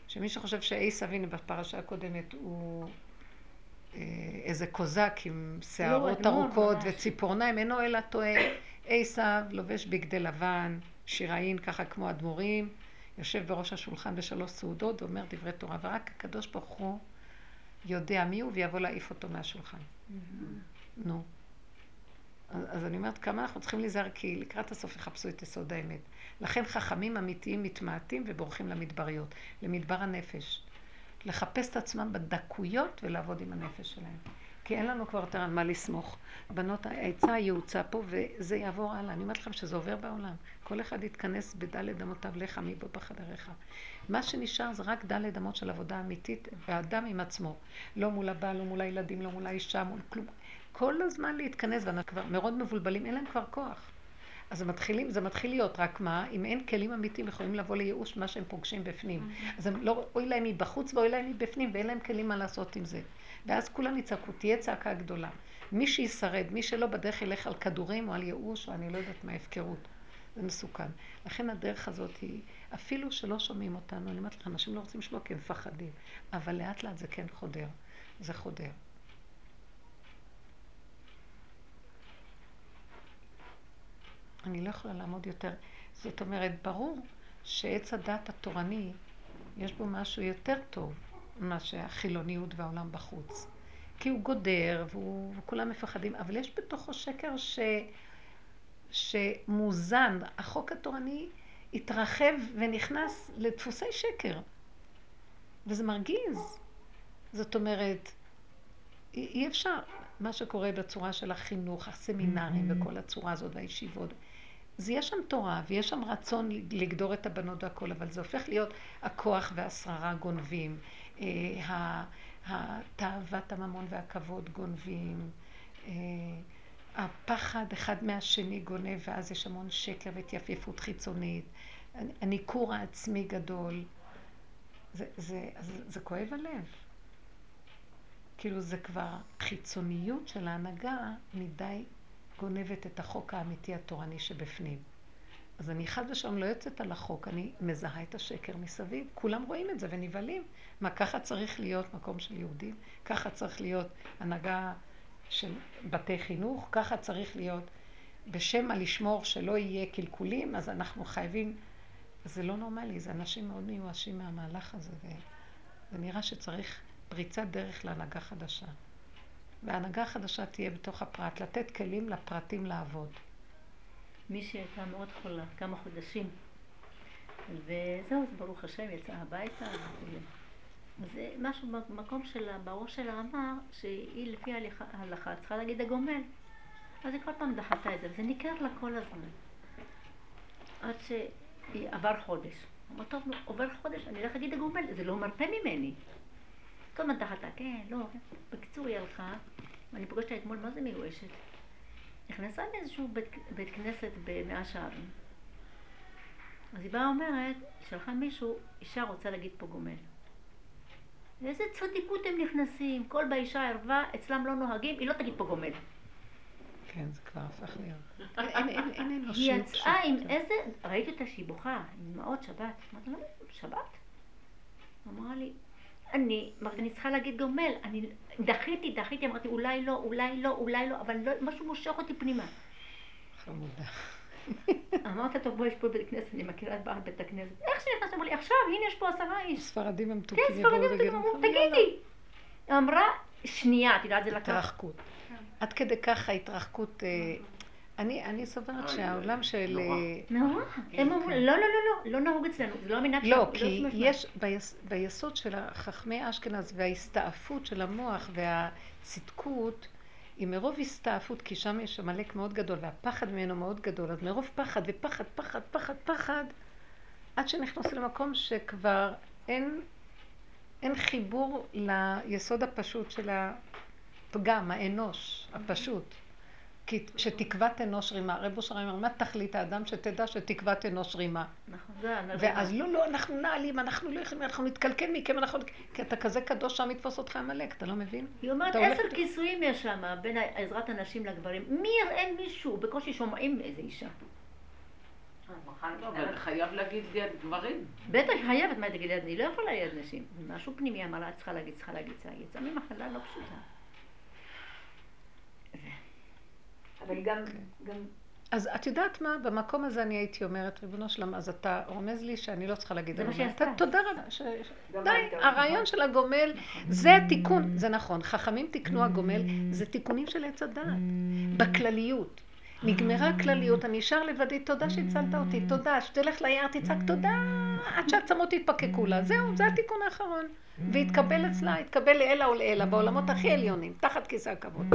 שמי שחושב שעשו, הנה בפרשה הקודמת, הוא אה, איזה קוזק עם שערות לא, ארוכות ממש. וציפורניים, אינו אלא טועה. עשו לובש בגדי לבן, שיראין ככה כמו אדמו"רים, יושב בראש השולחן בשלוש סעודות ואומר דברי תורה, ורק הקדוש ברוך הוא יודע מי הוא ויבוא להעיף אותו מהשולחן. נו. אז, אז אני אומרת, כמה אנחנו צריכים להיזהר, כי לקראת הסוף יחפשו את יסוד האמת. לכן חכמים אמיתיים מתמעטים ובורחים למדבריות, למדבר הנפש. לחפש את עצמם בדקויות ולעבוד עם הנפש שלהם. כי אין לנו כבר יותר על מה לסמוך. בנות, העצה יעוצה פה וזה יעבור הלאה. אני אומרת לכם שזה עובר בעולם. כל אחד יתכנס בדלת אמותיו לך מבוא בחדריך. מה שנשאר זה רק דלת אמות של עבודה אמיתית, והאדם עם עצמו. לא מול הבעל, לא מול הילדים, לא מול האישה, מול כלום. כל הזמן להתכנס, ואנחנו כבר מאוד מבולבלים, אין להם כבר כוח. אז זה מתחילים, זה מתחיל להיות רק מה, אם אין כלים אמיתיים יכולים לבוא לייאוש מה שהם פוגשים בפנים. אז הם לא, אוי להם מבחוץ ואוי להם מבפנים, ואין להם כלים מה לעשות עם זה. ואז כולם יצעקו, תהיה צעקה גדולה. מי שישרד, מי שלא בדרך ילך על כדורים או על ייאוש או אני לא יודעת מה, הפקרות. זה מסוכן. לכן הדרך הזאת היא, אפילו שלא שומעים אותנו, אני אומרת לך, אנשים לא רוצים לשמוע כי הם מפחדים, אבל לאט לאט זה כן חודר. זה חודר. אני לא יכולה לעמוד יותר. זאת אומרת, ברור שעץ הדת התורני, יש בו משהו יותר טוב מאשר החילוניות והעולם בחוץ. כי הוא גודר, והוא, וכולם מפחדים, אבל יש בתוכו שקר ש, שמוזן. החוק התורני התרחב ונכנס לדפוסי שקר. וזה מרגיז. זאת אומרת, אי, אפשר, מה שקורה בצורה של החינוך, הסמינרים וכל הצורה הזאת והישיבות. אז יש שם תורה ויש שם רצון לגדור את הבנות והכל, אבל זה הופך להיות הכוח והשררה גונבים, אה, התאוות הממון והכבוד גונבים, אה, הפחד אחד מהשני גונב ואז יש המון שקר והתייפיפות חיצונית, הניכור העצמי גדול, זה, זה, זה, זה כואב הלב. כאילו זה כבר חיצוניות של ההנהגה מדי גונבת את החוק האמיתי התורני שבפנים. אז אני חד ושלום לא יוצאת על החוק, אני מזהה את השקר מסביב. כולם רואים את זה ונבהלים. מה, ככה צריך להיות מקום של יהודים? ככה צריך להיות הנהגה של בתי חינוך? ככה צריך להיות בשם מה לשמור שלא יהיה קלקולים, אז אנחנו חייבים... זה לא נורמלי, זה אנשים מאוד מיואשים מהמהלך הזה, ונראה שצריך פריצת דרך להנהגה חדשה. וההנהגה החדשה תהיה בתוך הפרט, לתת כלים לפרטים לעבוד. מישהי הייתה מאוד חולה, כמה חודשים. וזהו, אז ברוך השם, יצאה הביתה. זה משהו במקום שלה, בראש שלה אמר שהיא לפי ההלכה צריכה להגיד הגומל. אז היא כל פעם דחתה את זה, וזה ניכר לה כל הזמן. עד שעבר חודש. אמרה, טוב, עובר חודש, אני אלך להגיד הגומל, זה לא מרפה ממני. כל הזמן דחתה, כן, לא. בקיצור, היא הלכה, ואני פוגשת אתמול, מה זה מיואשת? נכנסה לאיזשהו בית, בית כנסת במאה שערים. אז היא באה אומרת, שלחה מישהו, אישה רוצה להגיד פה גומל. איזה צדיקות הם נכנסים, כל באישה ערווה, אצלם לא נוהגים, היא לא תגיד פה גומל. כן, זה כבר הפך להיות. אין, אנושיות. היא יצאה עם איזה, ראיתי אותה שהיא בוכה, עם דמעות שבת. אמרתי לה, שבת? אמרה לי, אני, אני צריכה להגיד גומל, אני דחיתי, דחיתי, אמרתי, אולי לא, אולי לא, אולי לא, אבל לא, משהו מושך אותי פנימה. חמודה. אמרת, טוב, בואי, יש פה בית כנסת, אני מכירה את בית הכנסת. איך שנכנסת, אמרו לי, עכשיו, הנה, יש פה עשרה איש. ספרדים הם מתוקים. כן, ספרדים הם מתוקים, תגידי. אמרה, שנייה, את יודעת, זה לקח. התרחקות. עד כדי כך ההתרחקות... אה, אני, אני סוברת שהעולם של... נורא. הם אמרו, לא, לא, לא, לא, לא נהוג אצלנו, זה לא המנהג שלנו. לא, כי יש ביסוד של חכמי אשכנז וההסתעפות של המוח והצדקות, היא מרוב הסתעפות, כי שם יש עמלק מאוד גדול, והפחד ממנו מאוד גדול, אז מרוב פחד ופחד, פחד, פחד, פחד, עד שנכנסו למקום שכבר אין, אין חיבור ליסוד הפשוט של ה... הפגם, האנוש, הפשוט. כי שתקוות אנוש רימה. רב אושר אומר, מה תכלית האדם שתדע שתקוות אנוש רימה? נכון. ואז לא, לא, אנחנו נעלים, אנחנו לא יכולים, אנחנו נתקלקל מכם, אנחנו... כי אתה כזה קדוש, שם יתפוס אותך עמלק, אתה לא מבין? היא אומרת, עשר. כיסויים יש שם בין עזרת הנשים לגברים. מי יראה מישהו? בקושי שומעים איזה אישה. לא, אבל חייב להגיד ליד גברים. בטח חייבת, מה תגיד, אני לא יכולה ליד נשים. משהו פנימי, אמרה לה, צריכה להגיד, צריכה להגיד, צריכה להגיד. יצאה ממחלה לא פשוטה. אבל גם, גם אז את יודעת מה? במקום הזה אני הייתי אומרת, ריבונו שלם, אז אתה רומז לי שאני לא צריכה להגיד. זה מה אני שהיא אומרת, עשתה. תודה רבה. ש- די, הרעיון של הגומל, זה התיקון. זה נכון, חכמים תיקנו הגומל, זה תיקונים של עץ הדעת. בכלליות. נגמרה הכלליות, אני נשאר לבדי, תודה שהצלת אותי, תודה, שתלך ליער תצעק תודה, עד שהעצמות יתפקקו לה, זהו, זה התיקון האחרון. והתקבל אצלה, התקבל לעילא ולעילא, בעולמות הכי עליונים, תחת כיסא הכבוד.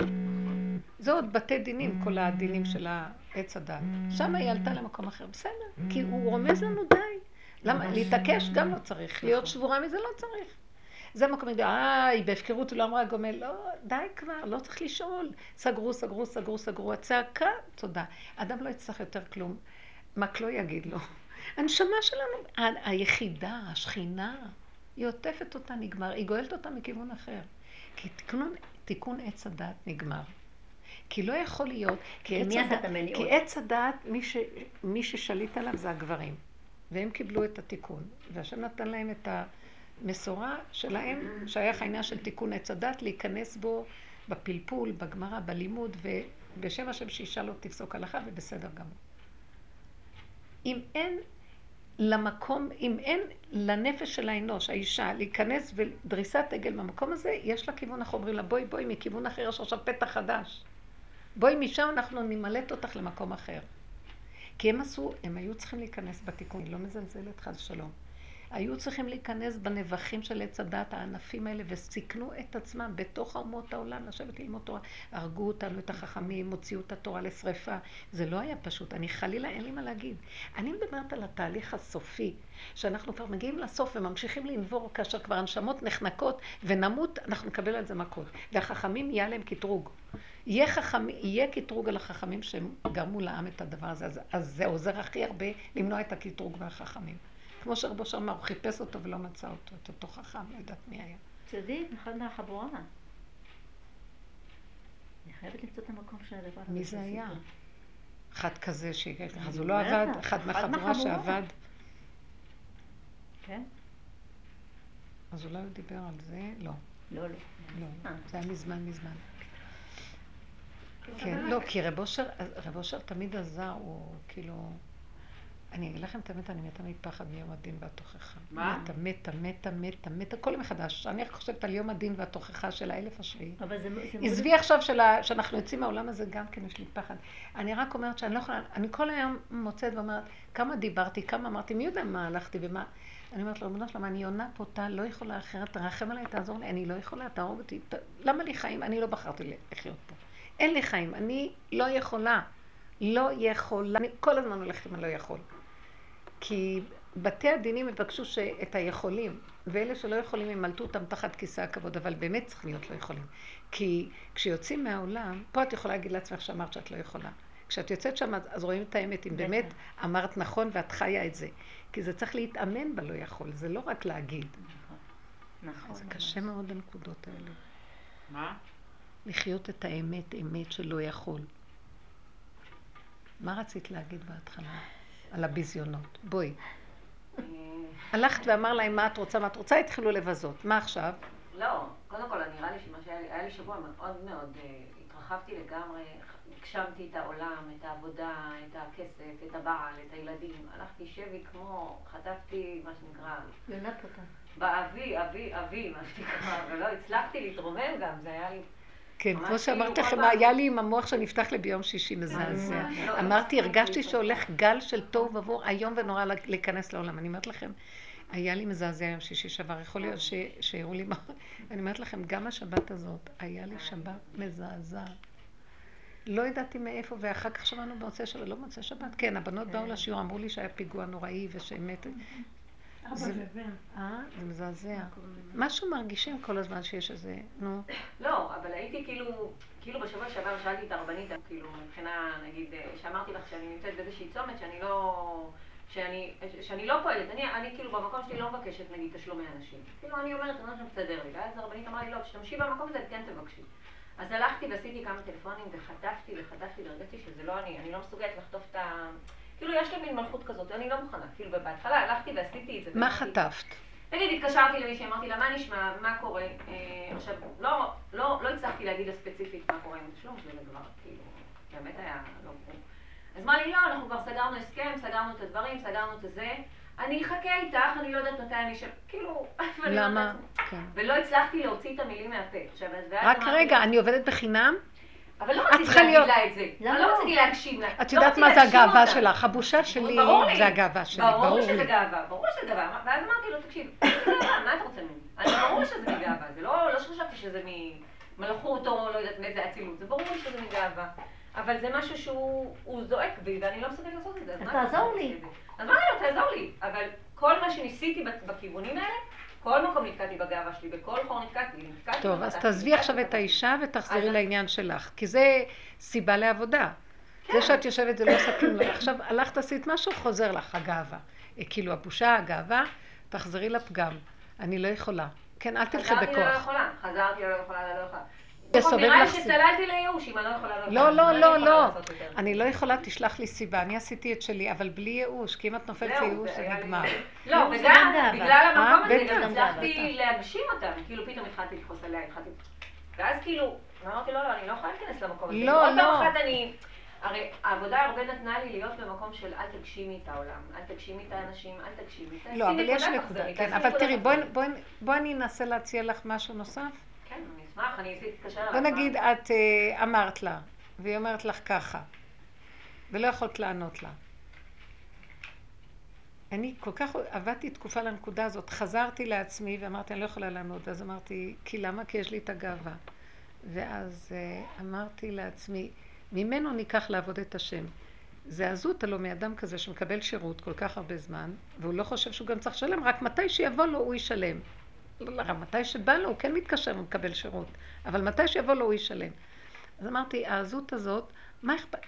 זה עוד בתי דינים, כל הדינים של העץ הדת. שם היא עלתה למקום אחר, בסדר, כי הוא רומז לנו די. למה? להתעקש גם לא צריך, להיות שבורה מזה לא צריך. זה מקום אה, היא בהפקרות, היא לא אמרה גומל, לא, די כבר, לא צריך לשאול. סגרו, סגרו, סגרו, סגרו, הצעקה, תודה. אדם לא יצטרך יותר כלום, רק לא יגיד לו. הנשמה שלנו, היחידה, השכינה, היא עוטפת אותה, נגמר, היא גואלת אותה מכיוון אחר. כי תיקון, תיקון עץ הדת נגמר. כי לא יכול להיות, כי עץ הדת, המניעות? כי עץ הדת, מי, ש, מי ששליט עליו זה הגברים. והם קיבלו את התיקון. והשם נתן להם את המסורה שלהם, שייך העניין של תיקון עץ הדת, להיכנס בו בפלפול, בגמרא, בלימוד, ובשם השם שאישה לא תפסוק הלכה, ובסדר גמור. אם אין למקום, אם אין לנפש של האנוש, האישה, להיכנס ודריסת עגל במקום הזה, יש לה כיוון אחר, אומרים לה בואי בואי מכיוון אחר, יש עכשיו פתח חדש. בואי משם אנחנו נמלט אותך למקום אחר. כי הם עשו, הם היו צריכים להיכנס בתיקון, היא לא מזלזלת חס ושלום. היו צריכים להיכנס בנבחים של עץ הדת, הענפים האלה, וסיכנו את עצמם בתוך אומות העולם, לשבת ללמוד תורה. הרגו אותנו, את החכמים, הוציאו את התורה לשרפה. זה לא היה פשוט. אני חלילה, אין לי מה להגיד. אני מדברת על התהליך הסופי, שאנחנו כבר מגיעים לסוף וממשיכים לנבור, כאשר כבר הנשמות נחנקות ונמות, אנחנו נקבל על זה מכות. והחכמים יהיה להם קטרוג. יהיה, חכם, יהיה קטרוג על החכמים שהם גרמו לעם את הדבר הזה, אז, אז זה עוזר הכי הרבה למנוע את הקטרוג מהחכמים. כמו שרבו שם הוא חיפש אותו ולא מצא אותו, את אותו חכם, לא יודעת מי היה. צדיק, אחד מהחבורה. אני חייבת למצוא את המקום של הדבר הזה. מי זה היה? אחד כזה, ש... אז הוא לא עבד, לך, אחד מהחבורה. שעבד, כן? אז אולי הוא דיבר על זה? לא, לא, לא. לא. זה היה מזמן מזמן. כן, לא, כי רב אושר, רב אושר תמיד עזר, הוא כאילו... אני אגיד לכם את האמת, אני מתה מפחד מיום הדין והתוכחה. מה? מתה, מתה, מתה, מתה, מתה, כל מחדש. אני רק חושבת על יום הדין והתוכחה של האלף השביעי. אבל זה... עזבי עכשיו שאנחנו יוצאים מהעולם הזה, גם כן יש לי פחד. אני רק אומרת שאני לא יכולה, אני כל היום מוצאת ואומרת, כמה דיברתי, כמה אמרתי, מי יודע מה הלכתי ומה... אני אומרת לו, ריבונו שלום, אני עונה פה, אתה לא יכולה אחרת, תרחם עליי, תעזור לי, אני לא יכולה, תהרוג אותי. למה לי חיים? אני לא בחרתי לחיות פה. אין לי חיים, אני לא יכולה. לא יכולה. אני כל הזמן הולכת עם הלא יכול. כי בתי הדינים יבקשו שאת היכולים, ואלה שלא יכולים ימלטו אותם תחת כיסא הכבוד, אבל באמת צריכים להיות לא יכולים. כי כשיוצאים מהעולם, פה את יכולה להגיד לעצמך שאמרת שאת לא יכולה. כשאת יוצאת שם, אז רואים את האמת, אם באמת אמרת נכון ואת חיה את זה. כי זה צריך להתאמן בלא יכול, זה לא רק להגיד. נכון. זה קשה מאוד הנקודות האלה. מה? לחיות את האמת, אמת שלא יכול. מה רצית להגיד בהתחלה? על הביזיונות. בואי. הלכת ואמר להם מה את רוצה, מה את רוצה, התחילו לבזות. מה עכשיו? לא, קודם כל נראה לי שמה שהיה לי, היה לי שבוע מאוד מאוד, אה, התרחבתי לגמרי, הגשמתי את העולם, את העבודה, את הכסף, את הבעל, את הילדים. הלכתי שבי כמו, חטפתי מה שנקרא, יונה קטן. באבי, אבי, אבי, מה שנקרא, ולא הצלחתי להתרומם גם, זה היה לי... כן, כמו שאמרתי כאילו לכם, כל פעם- היה לי עם המוח שנפתח לי ביום שישי מזעזע. לא, אמרתי, הצלחתי הרגשתי להתרומם. שהולך גל של תוהו ובוהו איום ונורא להיכנס לעולם. אני אומרת לכם, היה לי מזעזע יום שישי שעבר, יכול להיות שהראו לי מה... אני אומרת לכם, גם השבת הזאת, היה לי שבת מזעזע. לא ידעתי מאיפה, ואחר כך שמענו במוצאי שבת, לא במוצאי שבת, כן, הבנות באו לשיעור, אמרו לי שהיה פיגוע נוראי ושאמת... זה-. אה? זה מזעזע. משהו מרגישים כל הזמן שיש איזה, נו. לא, אבל הייתי כאילו, כאילו בשבוע שעבר שאלתי את הרבנית, כאילו מבחינה, נגיד, אה, שאמרתי לך שאני נמצאת באיזושהי צומת שאני לא... שאני, שאני לא פועלת, אני, אני כאילו במקום שלי לא מבקשת נגיד תשלומי אנשים. כאילו אני אומרת, אני לא מסתדר לי, ואז הרבנית אמרה לי, לא, תשתמשי במקום הזה, כן תבקשי. אז הלכתי ועשיתי כמה טלפונים וחטפתי וחטפתי והרגשתי שזה לא אני, אני לא מסוגלת לחטוף את ה... כאילו יש לי מין מלכות כזאת, אני לא מוכנה. כאילו בהתחלה הלכתי ועשיתי את זה. מה חטפת? נגיד, התקשרתי למישהי, אמרתי לה, מה נשמע, מה קורה? אה, עכשיו, לא, לא, לא הצלחתי להגיד לה ספציפית מה קורה עם התשלום, זה כבר, כאילו, באמת היה לא ברור. אז אמרה לי, לא, אנחנו כבר סגרנו הסכם, סגרנו את הדברים, סגרנו את הזה, אני אחכה איתך, אני לא יודעת מתי אני שם, כאילו, אומרת למה? כן. ולא הצלחתי להוציא את המילים מהפה. עכשיו, אז רק רגע, אני עובדת בחינם? אבל לא רציתי להגיד לה את זה. אני לא לא? רציתי להגשים לה. את לא יודעת מה זה הגאווה. שלך? הבושה שלי לי. זה הגאווה שלי, ברור ברור שזה לי. גאווה, ברור שזה גאווה. ואז אמרתי לו, תקשיב, גאווה, מה אתה רוצה ממני? אני ברור לי שזה מגאווה, זה לא לא שחשבתי שזה ממלכות או לא יודעת מאיזה אצילות, זה ברור לי שזה מגאווה. אבל זה משהו שהוא הוא זועק בי, ואני לא מסוגלת לעשות את זה. אז מה תעזור לי. אז אמרתי לו, תעזור לי. אבל כל מה שניסיתי בכיוונים האלה, כל מקום נתקעתי בגאווה שלי, בכל חור נתקעתי, נתקעתי. טוב, אז תעזבי עכשיו את. האישה ותחזרי לעניין שלך, כי זה סיבה לעבודה. זה שאת יושבת זה לא עושה כלום. עכשיו הלכת עשית משהו, חוזר לך הגאווה. אה, כאילו הבושה, הגאווה, תחזרי לפגם. אני לא יכולה. כן, אל תלכי חזרתי ללא בכוח. יכולה, חזרתי ללא יכולה, ללא יכולה. נראה לי לך סיב- שצללתי לייאוש, אם אני לא יכולה, לא לא. לא, אני לא, יכולה לא. לעשות. אני לא יכולה, תשלח לי סיבה. אני עשיתי את שלי, אבל בלי ייאוש, כי אם את נופלת לייאוש זה לי- נגמר. לא, זה וגם. בגלל המקום אה, הזה בטח. גם הצלחתי. להגשים אותם, כאילו פתאום התחלתי לכעוס עליה, התחלתי... ואז כאילו, אמרתי לא, לא, אני לא יכולה להיכנס למקום הזה. לא, עוד לא. אחת אני... הרי העבודה הרבה נתנה לי להיות במקום של אל תגשימי את העולם, אל תגשימי את האנשים, אל תגשימי. תעשי לא, אבל יש נקודה, כן, אבל תראי, בואי- תחזרי. בואי- בואי אני אנסה להציע לך משהו נוסף. כן, אני בוא נגיד, את אה, אמרת לה, והיא אומרת לך ככה, ולא יכולת לענות לה. אני כל כך עבדתי תקופה לנקודה הזאת, חזרתי לעצמי ואמרתי, אני לא יכולה לענות, ואז אמרתי, כי למה? כי יש לי את הגאווה. ואז אה, אמרתי לעצמי, ממנו ניקח לעבוד את השם. זה עזות הלא מאדם כזה שמקבל שירות כל כך הרבה זמן, והוא לא חושב שהוא גם צריך לשלם, רק מתי שיבוא לו הוא ישלם. לא, לא, מתי שבא לו הוא כן מתקשר ומקבל שירות, אבל מתי שיבוא לו הוא ישלם. אז אמרתי, העזות הזאת, מה אכפת?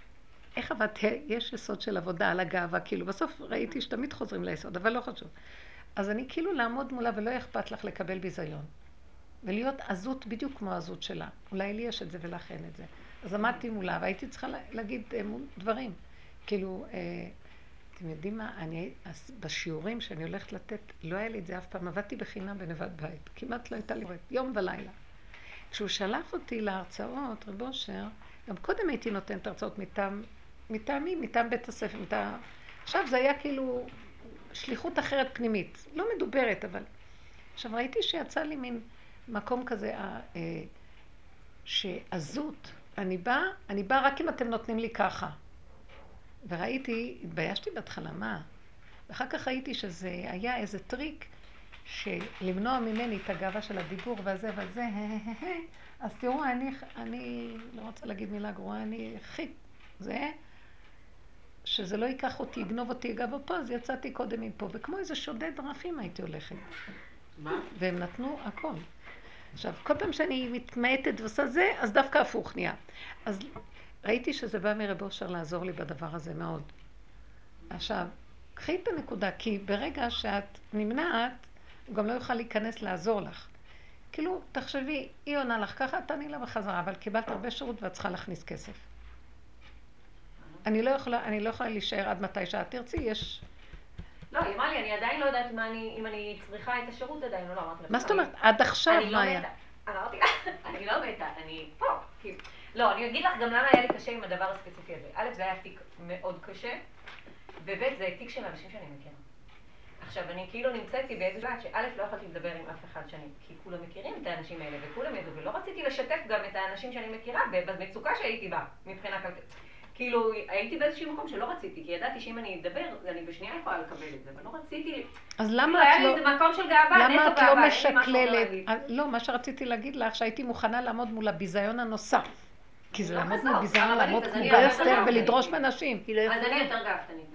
איך עבדת? יש יסוד של עבודה על הגאווה, כאילו, בסוף ראיתי שתמיד חוזרים ליסוד, אבל לא חשוב. אז אני כאילו לעמוד מולה ולא אכפת לך לקבל ביזיון. ולהיות עזות בדיוק כמו העזות שלה. אולי לי יש את זה ולך אין את זה. אז עמדתי מולה והייתי צריכה לה- להגיד אה, דברים. כאילו, אה, אתם יודעים מה, אני, בשיעורים שאני הולכת לתת, לא היה לי את זה אף פעם, עבדתי בחינם בנבד בית. כמעט לא הייתה לי רית, יום ולילה. כשהוא שלח אותי להרצאות, רב אושר, גם קודם הייתי נותנת הרצאות מטעם, מטעמי, מטעם בית הספר, מטעם... עכשיו זה היה כאילו שליחות אחרת פנימית, לא מדוברת, אבל... עכשיו ראיתי שיצא לי מין מקום כזה, אה, שעזות, אני באה, אני באה רק אם אתם נותנים לי ככה. וראיתי, התביישתי בהתחלה, מה? ואחר כך ראיתי שזה היה איזה טריק שלמנוע ממני את הגאווה של הדיבור והזה והזה, אז תראו, אני, אני לא רוצה להגיד מילה גרועה, אני הכי, זה, שזה לא ייקח אותי, יגנוב אותי, יגע פה, אז יצאתי קודם מפה, וכמו איזה שודד דרכים הייתי הולכת. מה? והם נתנו הכל. עכשיו, כל פעם שאני מתמעטת ועושה זה, אז דווקא הפוך נהיה. אז ראיתי שזה בא מרב אושר לעזור לי בדבר הזה מאוד. עכשיו, קחי את הנקודה, כי ברגע שאת נמנעת, הוא גם לא יוכל להיכנס לעזור לך. כאילו, תחשבי, היא עונה לך ככה, תעני לה בחזרה, אבל קיבלת הרבה שירות ואת צריכה להכניס כסף. אני לא יכולה, אני לא יכולה להישאר עד מתי שאת תרצי, יש... לא, היא אמרה לי, אני עדיין לא יודעת מה אני, אם אני צריכה את השירות עדיין, לא, לא אמרתי לה. מה זאת אומרת? עד עכשיו אני לא מה היה? מתה. אמרתי לה, אני לא מתה, אני פה. לא, אני אגיד לך גם למה היה לי קשה עם הדבר הספציפי הזה. א', זה היה תיק מאוד קשה, וב', זה תיק של אנשים שאני מכירה. עכשיו, אני כאילו נמצאתי באיזה דעת שא', לא יכולתי לדבר עם אף אחד שאני, כי כולם מכירים את האנשים האלה, וכולם ידעו, ולא רציתי לשתף גם את האנשים שאני מכירה במצוקה שהייתי בה, מבחינה כלכלית. כאילו, הייתי באיזשהו מקום שלא רציתי, כי ידעתי שאם אני אדבר, אני בשנייה יכולה לקבל את זה, אבל לא רציתי... אז כאילו, למה היה את לי לא... איזה מקום של גאווה, נטו את גאווה, לא אין לי משהו משקללת? להגיד. אה, לא, מה שרציתי להגיד לך, שהייתי מוכנה לעמוד מול הביזיון הנוסף. כי זה לא לעמוד מול הרבנית, לעמוד כמו גרסטר ולדרוש. היא לא אז. אני יותר גאוותנית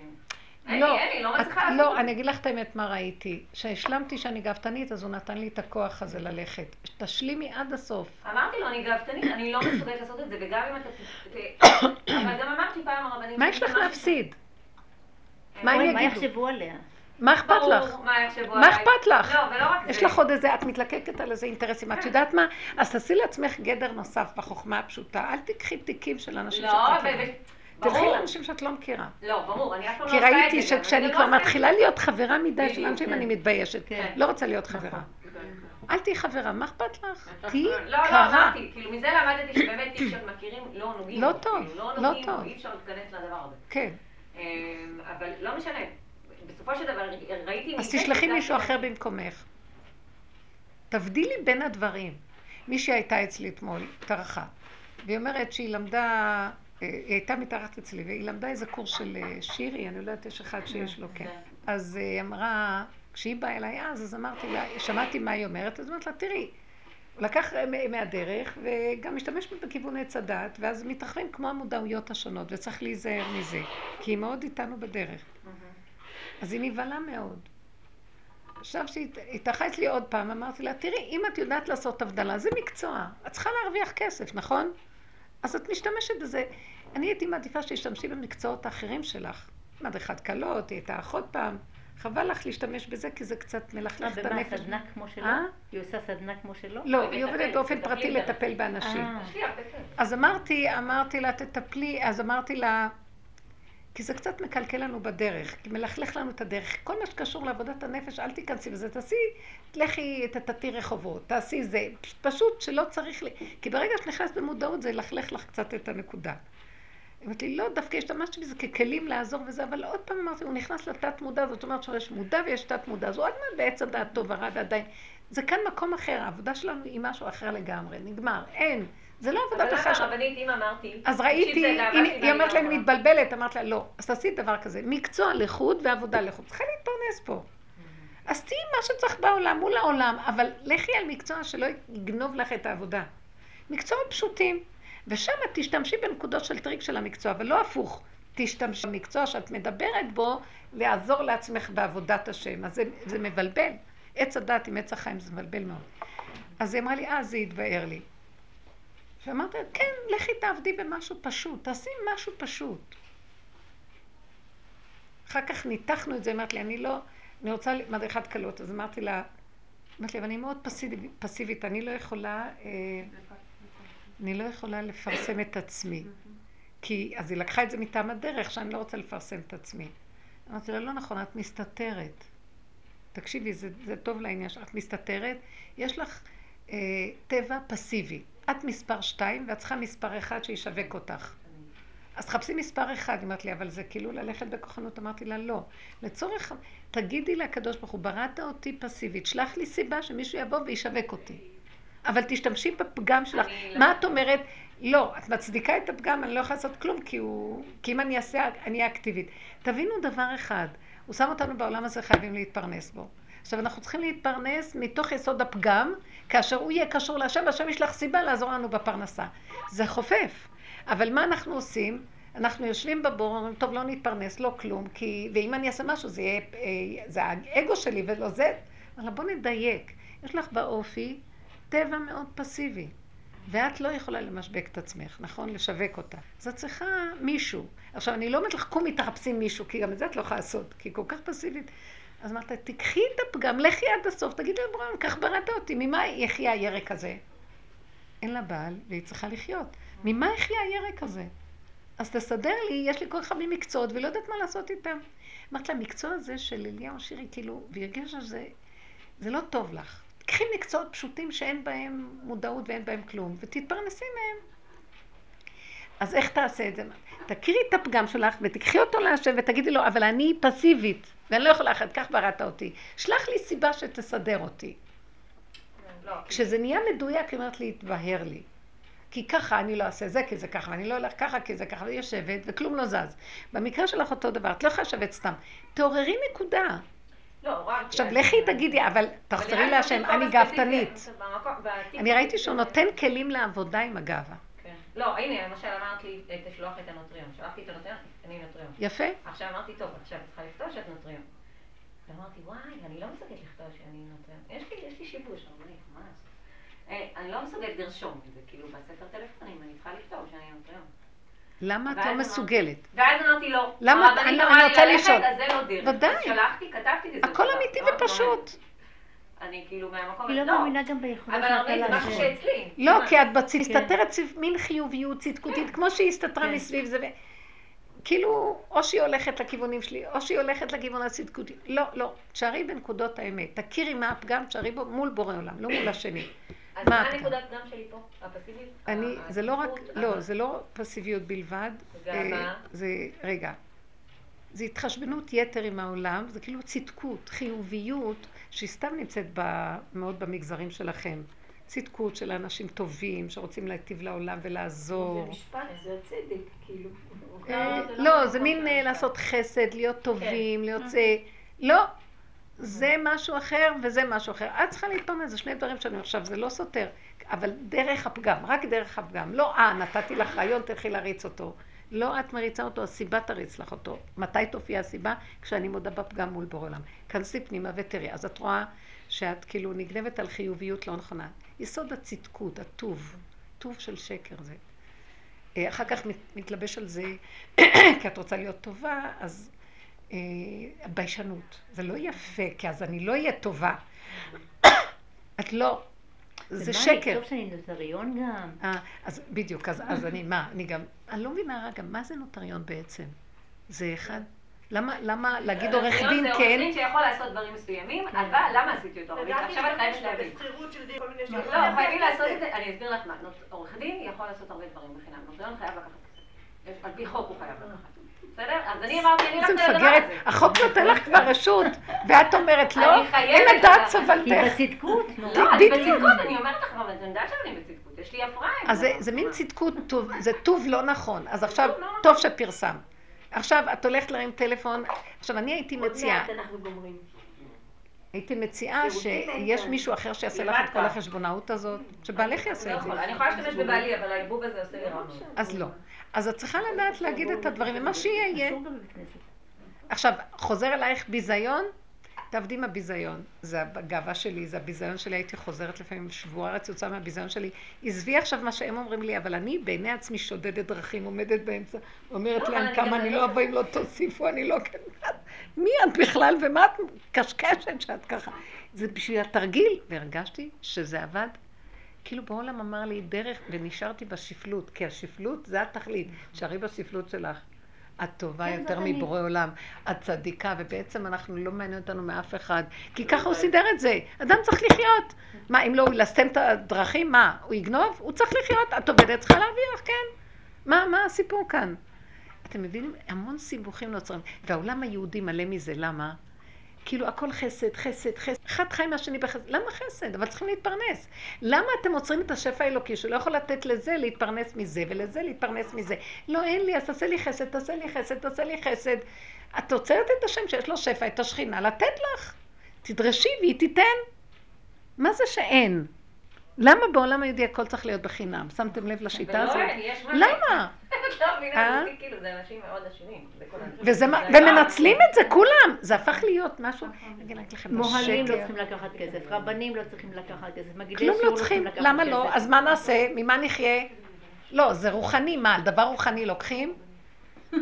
לא, לא לא. אני אגיד לך את האמת מה ראיתי. כשהשלמתי שאני גאוותנית, אז הוא נתן לי את הכוח הזה ללכת. תשלימי עד הסוף. אמרתי לו, אני גאוותנית, אני לא מסוגלת לעשות את זה, וגם אם אתה... אבל גם אמרתי פעם הרבנים... מה יש לך להפסיד? אה, מה הם אוי, מה יגידו? יחשבו עליה? מה אכפת לך? מה. אכפת לך? לא, ולא רק זה. יש לך עוד איזה, את מתלקקת על איזה אינטרסים. את יודעת מה? אז תעשי לעצמך גדר נוסף בחוכמה הפשוטה. אל תיקחי תיקים של אנשים לא, שאת ו- מכירה. תלכי. לאנשים שאת לא מכירה. לא, ברור, אני אף פעם לא כי עושה את זה. ראיתי גם, שכשאני אני כבר לא את מתחילה להיות חברה מדי של אנשים, כן. אני מתביישת. כן. לא רוצה להיות חברה. אל תהיי חברה, מה אכפת לך? תהיי לא, לא, קרה. אמרתי, כאילו מזה למדתי שבאמת תיק שאת מכירים, לא נוגעים לא טוב, כאילו, לא לא טוב. אי אפשר להיכנס לדבר הזה. כן. אמ, אבל לא משנה, בסופו של דבר ראיתי... אז תשלחי מישהו אחר במקומך. תבדילי בין הדברים. מישהי הייתה אצלי אתמול, טרחה, והיא אומרת שהיא למדה, אה, היא הייתה מתארחת אצלי, והיא למדה איזה קורס של אה, שירי, אני לא יודעת, יש אחד שיש לו, כן. אז אה, היא אמרה, כשהיא באה אליי אז, אז אמרתי לה, שמעתי מה היא אומרת, אז אמרתי לה, תראי, הוא לקח מהדרך, וגם משתמש בכיוון עץ הדת, ואז מתרחבים כמו המודעויות השונות, וצריך להיזהר מזה, כי היא מאוד איתנו בדרך. אז היא נבהלה מאוד. עכשיו שהיא התארחה אצלי עוד פעם, אמרתי לה, תראי, אם את יודעת לעשות הבדלה, זה מקצוע. את צריכה להרוויח כסף, נכון? אז את משתמשת בזה. אני הייתי מעדיפה שתשתמשי במקצועות האחרים שלך. מדריכת כלות, היא הייתה אחות פעם. חבל לך להשתמש בזה, כי זה קצת אה, מלכלך את ומה, הנפש. סדנה כמו שלו? אה? היא עושה סדנה כמו שלו? לא, היא עובדת באופן פרטי. לטפל באנשים. אה. לי. אז אמרתי, אמרתי לה, תטפלי, אז אמרתי לה, כי זה קצת מקלקל לנו בדרך, כי מלכלך לנו את הדרך. כל מה שקשור לעבודת הנפש, אל תיכנסי בזה, תעשי, לכי, תטאטי רחובות, תעשי זה, פשוט שלא צריך, ל... כי ברגע שאת נכנסת במודעות זה ילכלך לך קצת את הנקודה. היא אמרת לי, לא, דווקא השתמשתי בזה ככלים לעזור וזה, אבל עוד פעם אמרתי, הוא נכנס לתת מודע, זאת אומרת שיש מודע ויש תת מודע, אז הוא עוד מעט בעץ הדעת טוב ורע ועדיין. זה כאן מקום אחר, העבודה שלנו היא משהו אחר לגמרי, נגמר, אין. זה לא עבודה אבל בכלל למה. הרבנית, אם אמרתי... אז ראיתי, היא, אומרת להם, יכולה. מתבלבלת, אמרת לה, לא, אז תעשי דבר כזה, מקצוע לחוד ועבודה לחוד. צריכה להתפרנס פה. אז תהיי מה שצריך בעולם, מול העולם, אבל לכי על מקצוע שלא יגנוב לך את העבודה. מקצועות פשוטים, ושם תשתמשי בנקודות של טריק של המקצוע, אבל לא הפוך. תשתמשי במקצוע שאת מדברת בו, לעזור לעצמך בעבודת השם. אז זה, זה מבלבל. עץ הדת עם עץ החיים זה מבלבל מאוד. אז היא אמרה לי, אה, זה התבאר לי. ואמרתי, לה, כן, לכי תעבדי במשהו פשוט, תעשי משהו פשוט. אחר כך ניתחנו את זה, אמרת לי, אני לא, אני רוצה מדריכת קלות, אז אמרתי לה, אמרתי לי, אבל אני מאוד פסיבית, פסיבית אני לא יכולה, אה, אני לא יכולה לפרסם את עצמי. כי, אז היא לקחה את זה מטעם הדרך, שאני לא רוצה לפרסם את עצמי. אמרתי לה, לא נכון, את מסתתרת. תקשיבי, זה, זה טוב לעניין שלך, מסתתרת, יש לך אה, טבע פסיבי. את מספר שתיים ואת צריכה מספר אחד שישווק אותך. אז תחפשי מספר אחד, היא אמרת לי, אבל זה כאילו ללכת בכוחנות. אמרתי לה, לא. לצורך, תגידי לקדוש ברוך הוא, בראת אותי פסיבית, שלח לי סיבה שמישהו יבוא וישווק אותי. אבל תשתמשי בפגם שלך. אני מה לא- את אומרת? לא, את מצדיקה את הפגם, אני לא יכולה לעשות כלום, כי, הוא, כי אם אני אעשה, אני אהיה אקטיבית. תבינו דבר אחד, הוא שם אותנו בעולם הזה, חייבים להתפרנס בו. עכשיו, אנחנו צריכים להתפרנס מתוך יסוד הפגם, כאשר הוא יהיה קשור להשם, השם יש לך סיבה לעזור לנו בפרנסה. זה חופף. אבל מה אנחנו עושים? אנחנו יושבים בבור, אומרים, טוב, לא נתפרנס, לא כלום, כי... ואם אני אעשה משהו, זה יהיה... אה, זה האגו שלי ולא זה... אבל בוא נדייק. יש לך באופי טבע מאוד פסיבי. ואת לא יכולה למשבק את עצמך, נכון? לשווק אותה. אז את צריכה מישהו. עכשיו, אני לא אומרת לך, קומי תחפשי מישהו, כי גם את זה את לא יכולה לעשות, כי היא כל כך פסיבית. אז אמרת, תקחי את הפגם, לכי עד הסוף, תגידי לבורם, כך בראת אותי, ממה יחיה הירק הזה? אין לה בעל, והיא צריכה לחיות. ממה יחיה הירק הזה? אז תסדר לי, יש לי כל כך הרבה מקצועות, ולא יודעת מה לעשות איתם. אמרת לה, המקצוע הזה של אליהו שירי, כאילו, והיא הרגישה שזה זה לא טוב לך. קחי מקצועות פשוטים שאין בהם מודעות ואין בהם כלום, ותתפרנסי מהם. אז איך תעשה את זה? תכירי את הפגם שלך ותקחי אותו להשם ותגידי לו, אבל אני פסיבית, ואני לא יכולה אחרת, כך בראת אותי. שלח לי סיבה שתסדר אותי. לא, כשזה נהיה מדויק, היא אומרת לי, התבהר לי. כי ככה אני לא אעשה זה, כי זה ככה, ואני לא הולך ככה, כי זה ככה, והיא יושבת, וכלום לא זז. במקרה שלך אותו דבר, את לא יכולה לשבת סתם. תעוררי נקודה. לא, רק... עכשיו, לכי תגידי, אבל תחזרי להשם, אני גאוותנית. אני ראיתי שהוא נותן כלים לעבודה עם הגאווה. לא, הנה, למשל אמרת לי, אה, תשלוח את הנוטריון. שלחתי את הנוטריון, אני נוטריון. יפה. עכשיו אמרתי, טוב, עכשיו את צריכה לכתוב שאת נוטריון. ואמרתי, וואי, אני לא מסוגלת לכתוב שאני נוטריון. יש לי, יש לי שיבוש, אמרתי, מה לעשות? אה, אני לא מסוגלת לרשום את זה, כאילו בספר טלפונים, אני צריכה לכתוב שאני נוטריון. למה את לא מסוגלת? ואז אמרתי לו, למה? אני- רוצה לשאול. אז זה לא דרך. ודאי. שלחתי, כתבתי וזה הכל שלח. אמיתי לא- לא ופשוט. אני כאילו מהמקום, היא לא מאמינה גם ביכולת אבל הרבנית זה משהו. שאצלי. לא, מה? כי את מסתתרת סביב מין חיוביות צדקותית, כמו שהיא הסתתרה כן. מסביב זה. כאילו, או שהיא הולכת לכיוונים שלי, או שהיא הולכת לכיוון הצדקותי. לא, לא. תשארי בנקודות האמת. תכירי מה הפגם, תשארי בו מול בורא עולם, לא מול השני. אז מה מה הפגם? הנקודת גם שלי פה? הפסיבית? אני, זה לא רק, לא, זה לא פסיביות בלבד. גאווה. אה, זה, רגע. זה התחשבנות יתר עם העולם, זה כאילו צדקות, חיוביות, שהיא סתם נמצאת ב, מאוד במגזרים שלכם. צדקות של אנשים טובים, שרוצים להיטיב לעולם ולעזור. זה משפט, זה הצדק, כאילו. אה, לא, זה לא לא, מהמקום זה מין אה. לעשות חסד, להיות טובים, להיות זה. לא, זה משהו אחר וזה משהו אחר. את צריכה להתפרנס, זה שני דברים שאני עכשיו, זה לא סותר. אבל דרך הפגם, רק דרך הפגם. לא, אה, נתתי לך רעיון, תלכי להריץ אותו. לא את מריצה אותו, הסיבה תריץ לך אותו. מתי תופיע הסיבה? כשאני מודה בפגם מול בור עולם. כנסי פנימה ותראי. אז את רואה שאת כאילו נגנבת על חיוביות לא נכונה. יסוד הצדקות, הטוב, טוב של שקר זה. אה, אחר כך מת- מתלבש על זה, כי את רוצה להיות טובה, אז אה, ביישנות. זה לא יפה, כי אז אני לא אהיה טובה. את לא, זה ומה, שקר. לכתוב שאני נוטריון גם? אה, אז בדיוק, אז, אז אני, מה, אני גם, אני לא מבינה רגע, מה זה נוטריון בעצם? זה אחד, למה, למה להגיד עורך נוטריון דין זה כן? עורך דין שיכול לעשות דברים מסוימים, אבל למה עשיתי אותו עורך דין? לדעתי עכשיו את חייבת להבין. בשכירות של דין, כל מיני לא, חייבים לעשות את זה, אני אסביר לך מה, עורך דין יכול לעשות הרבה דברים בחינם, נוטריון חייב לקחת כסף. על פי חוק הוא חייב לקחת. בסדר? אז אני אמרתי, אני הולכת לדבר מפגרת, הזה. החוק נותן לך כבר רשות, ואת אומרת לא, אין לדעת סבלתך. בצדקות, נו. לא, אני. בצדקות, אני אומרת לך, אבל אני יודעת שאני בצדקות, יש לי הפרעה. אז זה. זה מין? צדקות טוב, זה טוב לא נכון. אז עכשיו, טוב לא נכון. שפרסם. עכשיו, את הולכת להרים טלפון, עכשיו אני הייתי עוד מציעה, מעט אנחנו גומרים. הייתי מציעה שיש. מישהו אחר שיעשה לך את כל החשבונאות הזאת, שבעלך לא יעשה את זה. יכולה, אני יכולה להשתמש בבעלי, אבל העיבוב הזה עושה לי רע. אז לא. אז את צריכה לדעת להגיד את הדברים, ומה שיהיה יהיה. עכשיו, חוזר אלייך ביזיון, תעבדי עם הביזיון. זה הגאווה שלי, זה הביזיון שלי, הייתי חוזרת לפעמים שבועה רצוצה מהביזיון שלי. עזבי עכשיו מה שהם אומרים לי, אבל אני בעיני עצמי שודדת דרכים, עומדת באמצע, אומרת להם כמה אני לא אבוא אם לא תוסיפו, אני לא כן. מי את בכלל ומה את קשקשת שאת ככה? זה בשביל התרגיל, והרגשתי שזה עבד. כאילו בעולם אמר לי דרך, ונשארתי בשפלות, כי השפלות זה התכלית. תשארי בשפלות שלך. את טובה כן, יותר זאת אני. מבורא עולם, את צדיקה, ובעצם אנחנו לא מעניין אותנו מאף אחד, כי ככה הוא סידר את זה. אדם צריך לחיות. מה, אם לא, הוא ילסתם את הדרכים? מה, הוא יגנוב? הוא צריך לחיות. את עובדת, צריכה להרוויח, כן. מה, מה הסיפור כאן? אתם מבינים? המון סיבוכים נוצרים. והעולם היהודי מלא מזה, למה? כאילו הכל חסד, חסד, חסד. אחד חי מהשני בחסד. למה חסד? אבל צריכים להתפרנס. למה אתם עוצרים את השפע האלוקי שלא יכול לתת לזה להתפרנס מזה ולזה להתפרנס מזה? לא, אין לי, אז תעשה לי חסד, תעשה לי חסד, תעשה לי חסד. את עוצרת את השם שיש לו שפע, את השכינה, לתת לך. תדרשי והיא תיתן. מה זה שאין? למה בעולם היהודי הכל צריך להיות בחינם? שמתם לב לשיטה ולא הזאת? למה? לא ומנצלים את זה כולם. זה הפך להיות משהו, אני אגיד לכם, מוהלים לא. צריכים לקחת כסף, רבנים לא צריכים לקחת כסף, מגידי כלום שיעור לא צריכים, לקחת למה לא? כסף. אז מה נעשה? ממה נחיה? לא, זה רוחני, מה, על דבר רוחני לוקחים?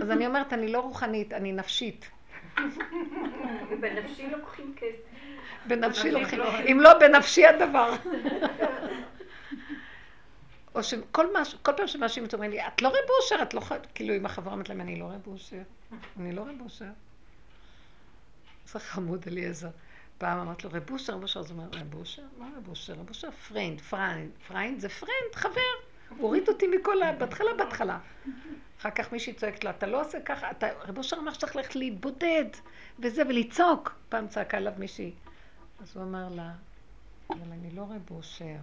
אז אני אומרת, אני לא רוחנית, אני נפשית. ובנפשי לוקחים כסף. בנפשי לוקחים. אם לא, בנפשי הדבר. או שכל מה, כל פעם שמאשים אותי, אומרים לי, את לא רב אושר, את לא ח... כאילו, אם החברה אומרת להם, אני לא רב אושר. אני לא רב אושר. זה חמוד אליעזר. פעם אמרת לו, רב אושר, רב אושר, אז הוא אומר, רב אושר? מה רב אושר? רב אושר פריינד, פריינד, פריינד זה פריינד, חבר. הוריד אותי מכל ה... בהתחלה, בהתחלה. אחר כך מישהי צועקת לו, אתה לא עושה ככה, אתה... רב אושר אמר שצריך ללכת להתבודד, וזה, ולצעוק. פעם צעקה עליו מישהי. אז הוא אמר לה, אבל אני לא רב אושר.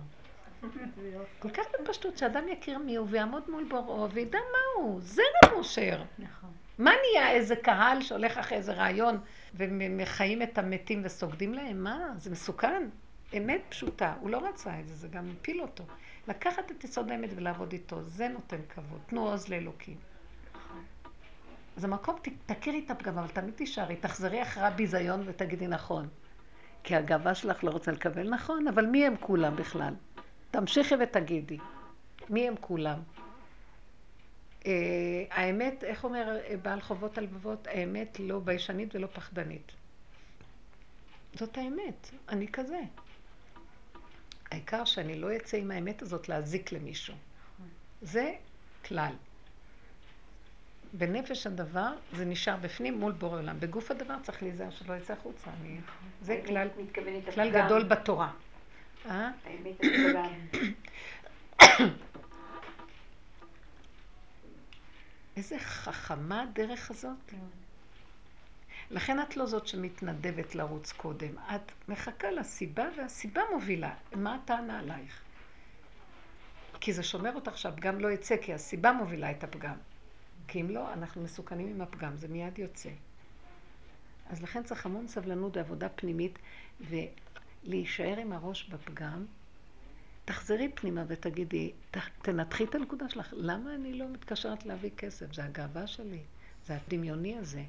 כל כך בפשטות, שאדם יכיר מי הוא ויעמוד מול בוראו וידע מה הוא. זה רב אושר. נכון. מה נהיה איזה קהל שהולך אחרי איזה רעיון ומחיים את המתים וסוגדים להם? מה? זה מסוכן. אמת פשוטה. הוא לא רצה את זה, זה גם הפיל אותו. לקחת את יסוד האמת ולעבוד איתו, זה נותן כבוד. תנו עוז לאלוקים. אז המקום, תכירי את הפגם, אבל תמיד תישארי, תחזרי אחרי הביזיון ותגידי נכון. כי הגאווה שלך לא רוצה לקבל נכון, אבל מי הם כולם בכלל? תמשיכי ותגידי. מי הם כולם? אה, האמת, איך אומר אה, בעל חובות הלבבות? האמת לא ביישנית ולא פחדנית. זאת האמת, אני כזה. העיקר שאני לא אצא עם האמת הזאת להזיק למישהו. זה כלל. בנפש הדבר זה נשאר בפנים מול בורא עולם. בגוף הדבר צריך להיזהר שלא יצא החוצה. אני... זה כלל, כלל. גדול בתורה. אה? הפגם. איזה חכמה הדרך הזאת. לכן את לא זאת שמתנדבת לרוץ קודם. את מחכה לסיבה והסיבה מובילה. מה הטענה עלייך? כי זה שומר אותך שהפגם לא יצא, כי הסיבה מובילה את הפגם. כי אם לא, אנחנו מסוכנים עם הפגם, זה מיד יוצא. אז לכן צריך המון סבלנות ועבודה פנימית, ולהישאר עם הראש בפגם. תחזרי פנימה ותגידי, תנתחי את הנקודה שלך, למה אני לא מתקשרת להביא כסף? זה הגאווה שלי, זה הדמיוני הזה.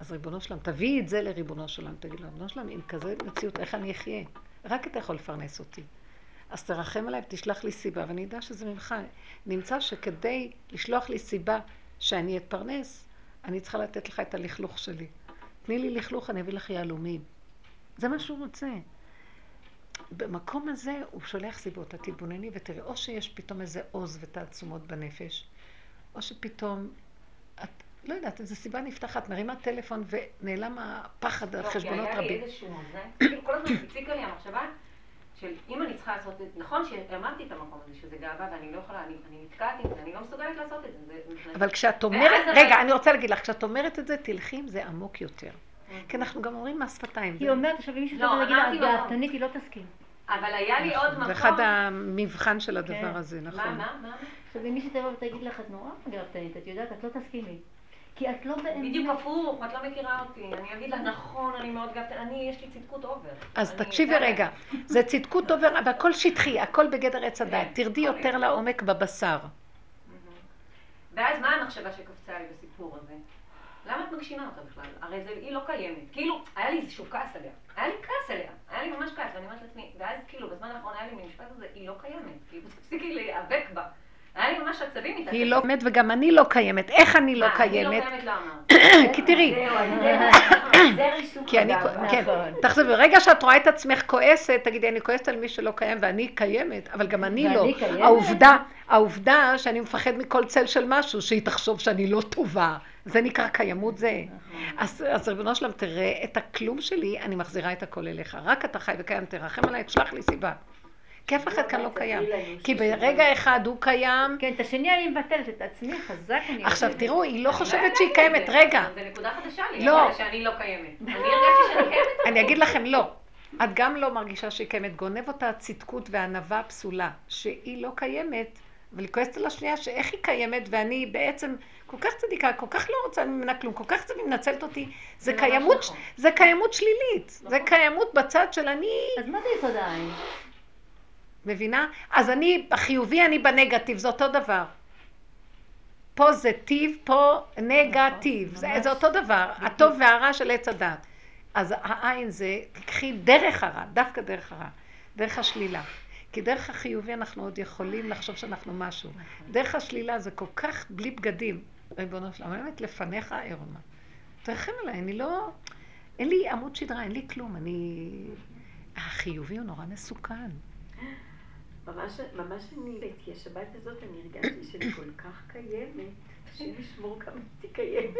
אז ריבונו שלם, תביאי את זה לריבונו שלם, תגיד לו, ריבונו שלם, עם כזה מציאות, איך אני אחיה? רק אתה יכול לפרנס אותי. אז תרחם עליי ותשלח לי סיבה, ואני אדע שזה ממך. נמצא שכדי לשלוח לי סיבה שאני אתפרנס, אני צריכה לתת לך את הלכלוך שלי. תני לי לכלוך, אני אביא לך יהלומים. זה מה שהוא רוצה. במקום הזה הוא שולח סיבות, את תתבונני ותראי, או שיש פתאום איזה עוז ותעצומות בנפש, או שפתאום, את לא יודעת, איזו סיבה נפתחת, מרימה טלפון ונעלם הפחד על לא, חשבונות היה לי רבים. איזשהו, כאילו כל הזמן הציקה לי המחשבה של אם אני צריכה לעשות את זה, נכון שהאמנתי את המקום הזה שזה גאווה ואני לא יכולה, אני, נתקעת עם זה, אני לא מסוגלת לעשות את זה. אבל כשאת אומרת, רגע, אני רוצה להגיד לך, כשאת אומרת את זה, תלכי עם זה עמוק יותר. כי אנחנו גם אומרים מס שפתיים. היא אומרת עכשיו, אם מישהו לא, להגיד לה, את לו, לא. גאוותנית, היא לא תסכים. אבל היה לי עוד מקום... זה אחד המבחן של הדבר כן. הזה, מה, נכון. מה, מה? עכשיו, אם מישהו תבוא ותגיד לך, את נורא גאוותנית, את יודעת, את לא תסכימי. כי את לא באמת... בדיוק הפוך, את לא מכירה אותי. אני אגיד לה, נכון, אני מאוד גאוותנית, אני, יש לי צדקות אובר. אז תקשיבי. רגע, זה צדקות עובר, אבל הכל שטחי, הכל בגדר עץ הדעת. כן, תרדי יותר. לעומק בבשר. ואז מה המחשבה שקפצה לי בסיפור הזה? למה את מגשימה אותה בכלל? הרי זה, היא לא קיימת. כאילו, היה לי איזשהו כעס עליה. היה לי כעס עליה. היה לי ממש כעס, ואני אומרת לעצמי, ואז כאילו, בזמן האחרון היה לי משפט הזה, היא לא קיימת. כאילו, תפסיקי להיאבק בה. היה לי ממש עצבים איתה. היא לא קיימת וגם אני לא קיימת. איך אני לא אני לא קיימת? לא אמרת. כי תראי, זה- ריסוק כי אני. כן, תחשבי, ברגע שאת רואה את עצמך כועסת, תגידי, אני כועסת על מי שלא קיים ואני קיימת, אבל גם אני לא. העובדה, העובדה שאני מפחד מכל צל של משהו, שהיא תחשוב שאני לא טובה, זה נקרא קיימות זה. אז, אז ריבונו שלם, תראה את הכלום שלי, אני מחזירה את הכל אליך. רק אתה חי וקיים, תרחם עליי, תשלח לי סיבה. כי אף אחד כאן לא קיים. כי ברגע אחד הוא קיים, כן, את השני אני מבטלת, את עצמי חזק אני... עכשיו. תראו, היא לא אני חושבת ידעתי שהיא קיימת. רגע, זה נקודה חדשה לי, לא. שאני לא קיימת. אני הרגשתי שאני קיימת. אני אגיד לכם לא. את גם לא מרגישה שהיא קיימת. גונב אותה הצדקות והענווה הפסולה, שהיא לא קיימת, אבל היא כועסת על השנייה שאיך היא קיימת, ואני בעצם כל כך צדיקה, כל כך לא רוצה ממנה כלום, כל כך היא מנצלת אותי. זה ממש קיימות, נכון. זה קיימות שלילית. זה נכון. קיימות בצד של אני, אז מה זה יסוד העין? מבינה? אז אני, בחיובי אני בנגטיב, זה אותו דבר. פה זה טיב, פה נגטיב. זה, ממש. זה אותו דבר, הטוב והרע של עץ הדת. אז העין זה, תקחי דרך הרע, דווקא דרך הרע, דרך השלילה. כי דרך החיובי אנחנו עוד יכולים לחשוב שאנחנו משהו. דרך השלילה זה כל כך בלי בגדים. ריבונו שלום, אני אומרת לפניך עירומה. תרחם עליי, אני לא... אין לי עמוד שדרה, אין לי כלום, אני... החיובי הוא נורא מסוכן. ממש, ממש אני, כי השבת הזאת אני הרגשתי שאני כל כך קיימת, השם ישמור כמה הייתי קיימת.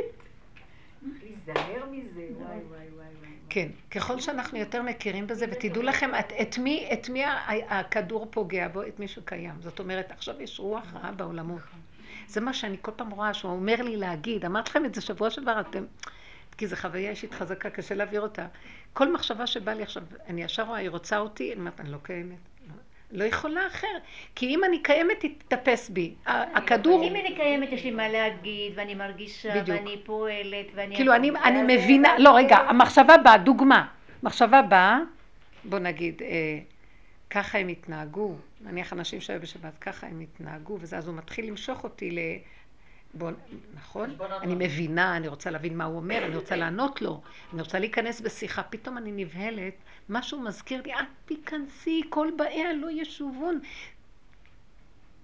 להיזהר מזה, וואי וואי וואי וואי. כן, ככל שאנחנו יותר מכירים בזה, ותדעו לכם את, את מי, את מי הכדור פוגע בו, את מי שקיים. זאת אומרת, עכשיו יש רוח רעה בעולמות. זה מה שאני כל פעם רואה, שהוא אומר לי להגיד, אמרתי לכם את זה שבוע שעבר, אתם... כי זו חוויה אישית חזקה, קשה להעביר אותה. כל מחשבה שבאה לי עכשיו, אני ישר רואה, היא רוצה אותי, אני אומרת, אני לא קיימת. לא יכולה אחר. כי אם אני קיימת, תתאפס בי. ה- הכדור... אם אני קיימת, יש לי מה להגיד, ואני מרגישה, בדיוק. ואני פועלת, ואני... כאילו, אני, אני מבינה, לא, רגע, המחשבה באה, דוגמה. מחשבה באה, בוא נגיד, אה, ככה הם התנהגו, נניח אנשים שהיו בשבת, ככה הם התנהגו וזה, אז הוא מתחיל למשוך אותי ל... בוא, נכון? אני. מבינה, אני רוצה להבין מה הוא אומר, אני רוצה לענות לו, אני רוצה להיכנס בשיחה, פתאום אני נבהלת, משהו מזכיר לי, את תיכנסי, כל באיה לא ישובון.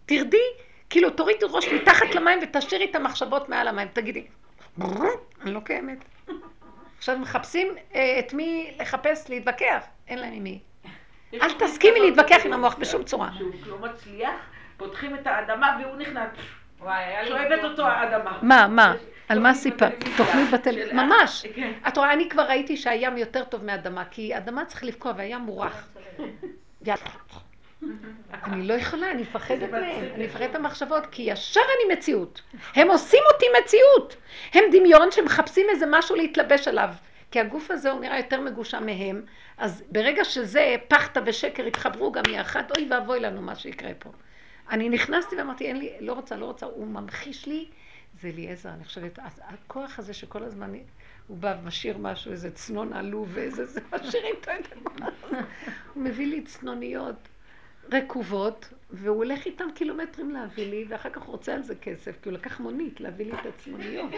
תרדי, כאילו תורידי ראש מתחת למים ותשאירי את המחשבות מעל המים, תגידי, אני לא קיימת. עכשיו מחפשים אה, את מי לחפש, להתווכח, אין להם עם מי. אל תסכימי להתווכח עם המוח בשום צורה. שהוא לא מצליח, פותחים את האדמה והוא נכנס. שואבת אותו האדמה. מה, מה? על מה סיפרת? תוכנית בטלוויזיה, ממש. כן. את רואה, אני כבר ראיתי שהים יותר טוב מאדמה, כי אדמה צריך לבקוע והים מורח. אני לא יכולה, אני מפחדת מהם, אני מפחדת המחשבות, כי ישר אני מציאות. הם עושים אותי מציאות. הם דמיון שמחפשים איזה משהו להתלבש עליו. כי הגוף הזה הוא נראה יותר מגושם מהם, אז ברגע שזה פחטה ושקר יתחברו גם יחד, אוי ואבוי לנו מה שיקרה פה. אני נכנסתי ואמרתי, אין לי, לא רוצה, לא רוצה, הוא ממחיש לי, זה אליעזר, אני חושבת, הכוח הזה שכל הזמן הוא בא ומשאיר משהו, איזה צנון עלוב ואיזה זה, משאיר איתו את הכוח. הוא מביא לי צנוניות רקובות, והוא הולך איתם קילומטרים להביא לי, ואחר כך רוצה על זה כסף, כי הוא לקח מונית להביא לי את הצנוניות.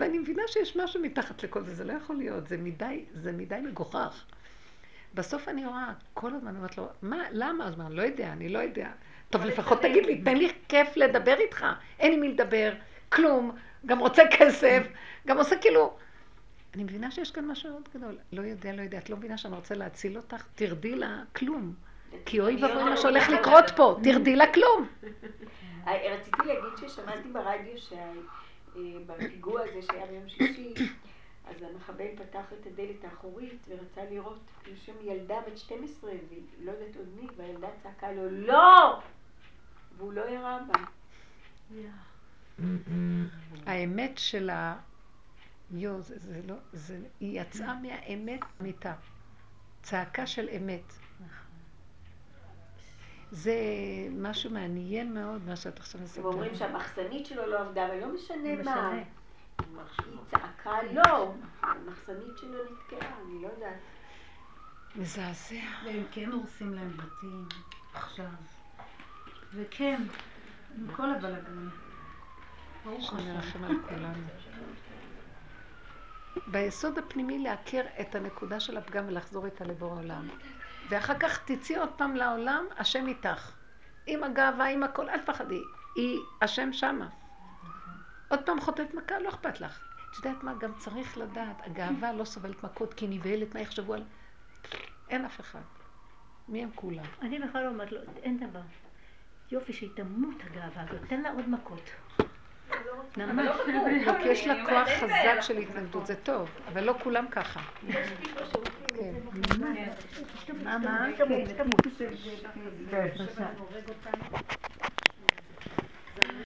ואני מבינה שיש משהו מתחת לכל זה, זה לא יכול להיות, זה מדי, זה מדי מגוחך. בסוף אני רואה, כל הזמן אומרת לו, מה, למה? אז אומר, לא יודע, אני לא יודע. טוב, לפחות תגיד לי, תן לי כיף לדבר איתך. אין עם מי לדבר, כלום, גם רוצה כסף, גם עושה כאילו... אני מבינה שיש כאן משהו מאוד גדול. לא יודע, לא יודע. את לא מבינה שאני רוצה להציל אותך? תרדי לה כלום. כי אוי ואבוי מה שהולך לקרות פה, תרדי לה כלום. אה, רציתי להגיד ששמעתי ברדיו שבפיגוע הזה שהיה ביום שלישי, אז המחבל פתח את הדלת האחורית ורצה לראות כאילו שם ילדה בת 12, והיא לא יודעת עוד מי, והילדה צעקה לו לא! והוא לא ירה בה. האמת של ה... יו, זה, זה לא... זה... היא יצאה מהאמת מיתה. צעקה של אמת. זה משהו מעניין מאוד, מה שאת עכשיו מספרת. ואומרים שהמחסנית שלו לא עבדה, משנה לא מה. משנה. היא צעקה לא, המחסנית שלו נתקעה, אני לא יודעת. מזעזע. והם כן הורסים להם בתים עכשיו. וכן, עם כל הבלגן. ברוך השם. על כולנו. ביסוד הפנימי להכיר את הנקודה של הפגם ולחזור איתה לבורא עולם. ואחר כך תצאי עוד פעם לעולם, השם איתך. עם הגאווה, עם הכל, אל תפחדי. היא, השם שמה. עוד פעם חוטאת מכה, לא אכפת לך. את יודעת מה, גם צריך לדעת, הגאווה לא סובלת מכות כי נבהלת, מה יחשבו על... אין אף אחד. מי הם כולם? אני בכלל לא אומרת לו, אין דבר. יופי שהיא תמות הגאווה הזאת, תן לה עוד מכות. ממש. לא, כי יש לה כוח חזק של התנגדות, זה טוב, אבל לא כולם ככה. כן. מה, מה? תמות. בבקשה.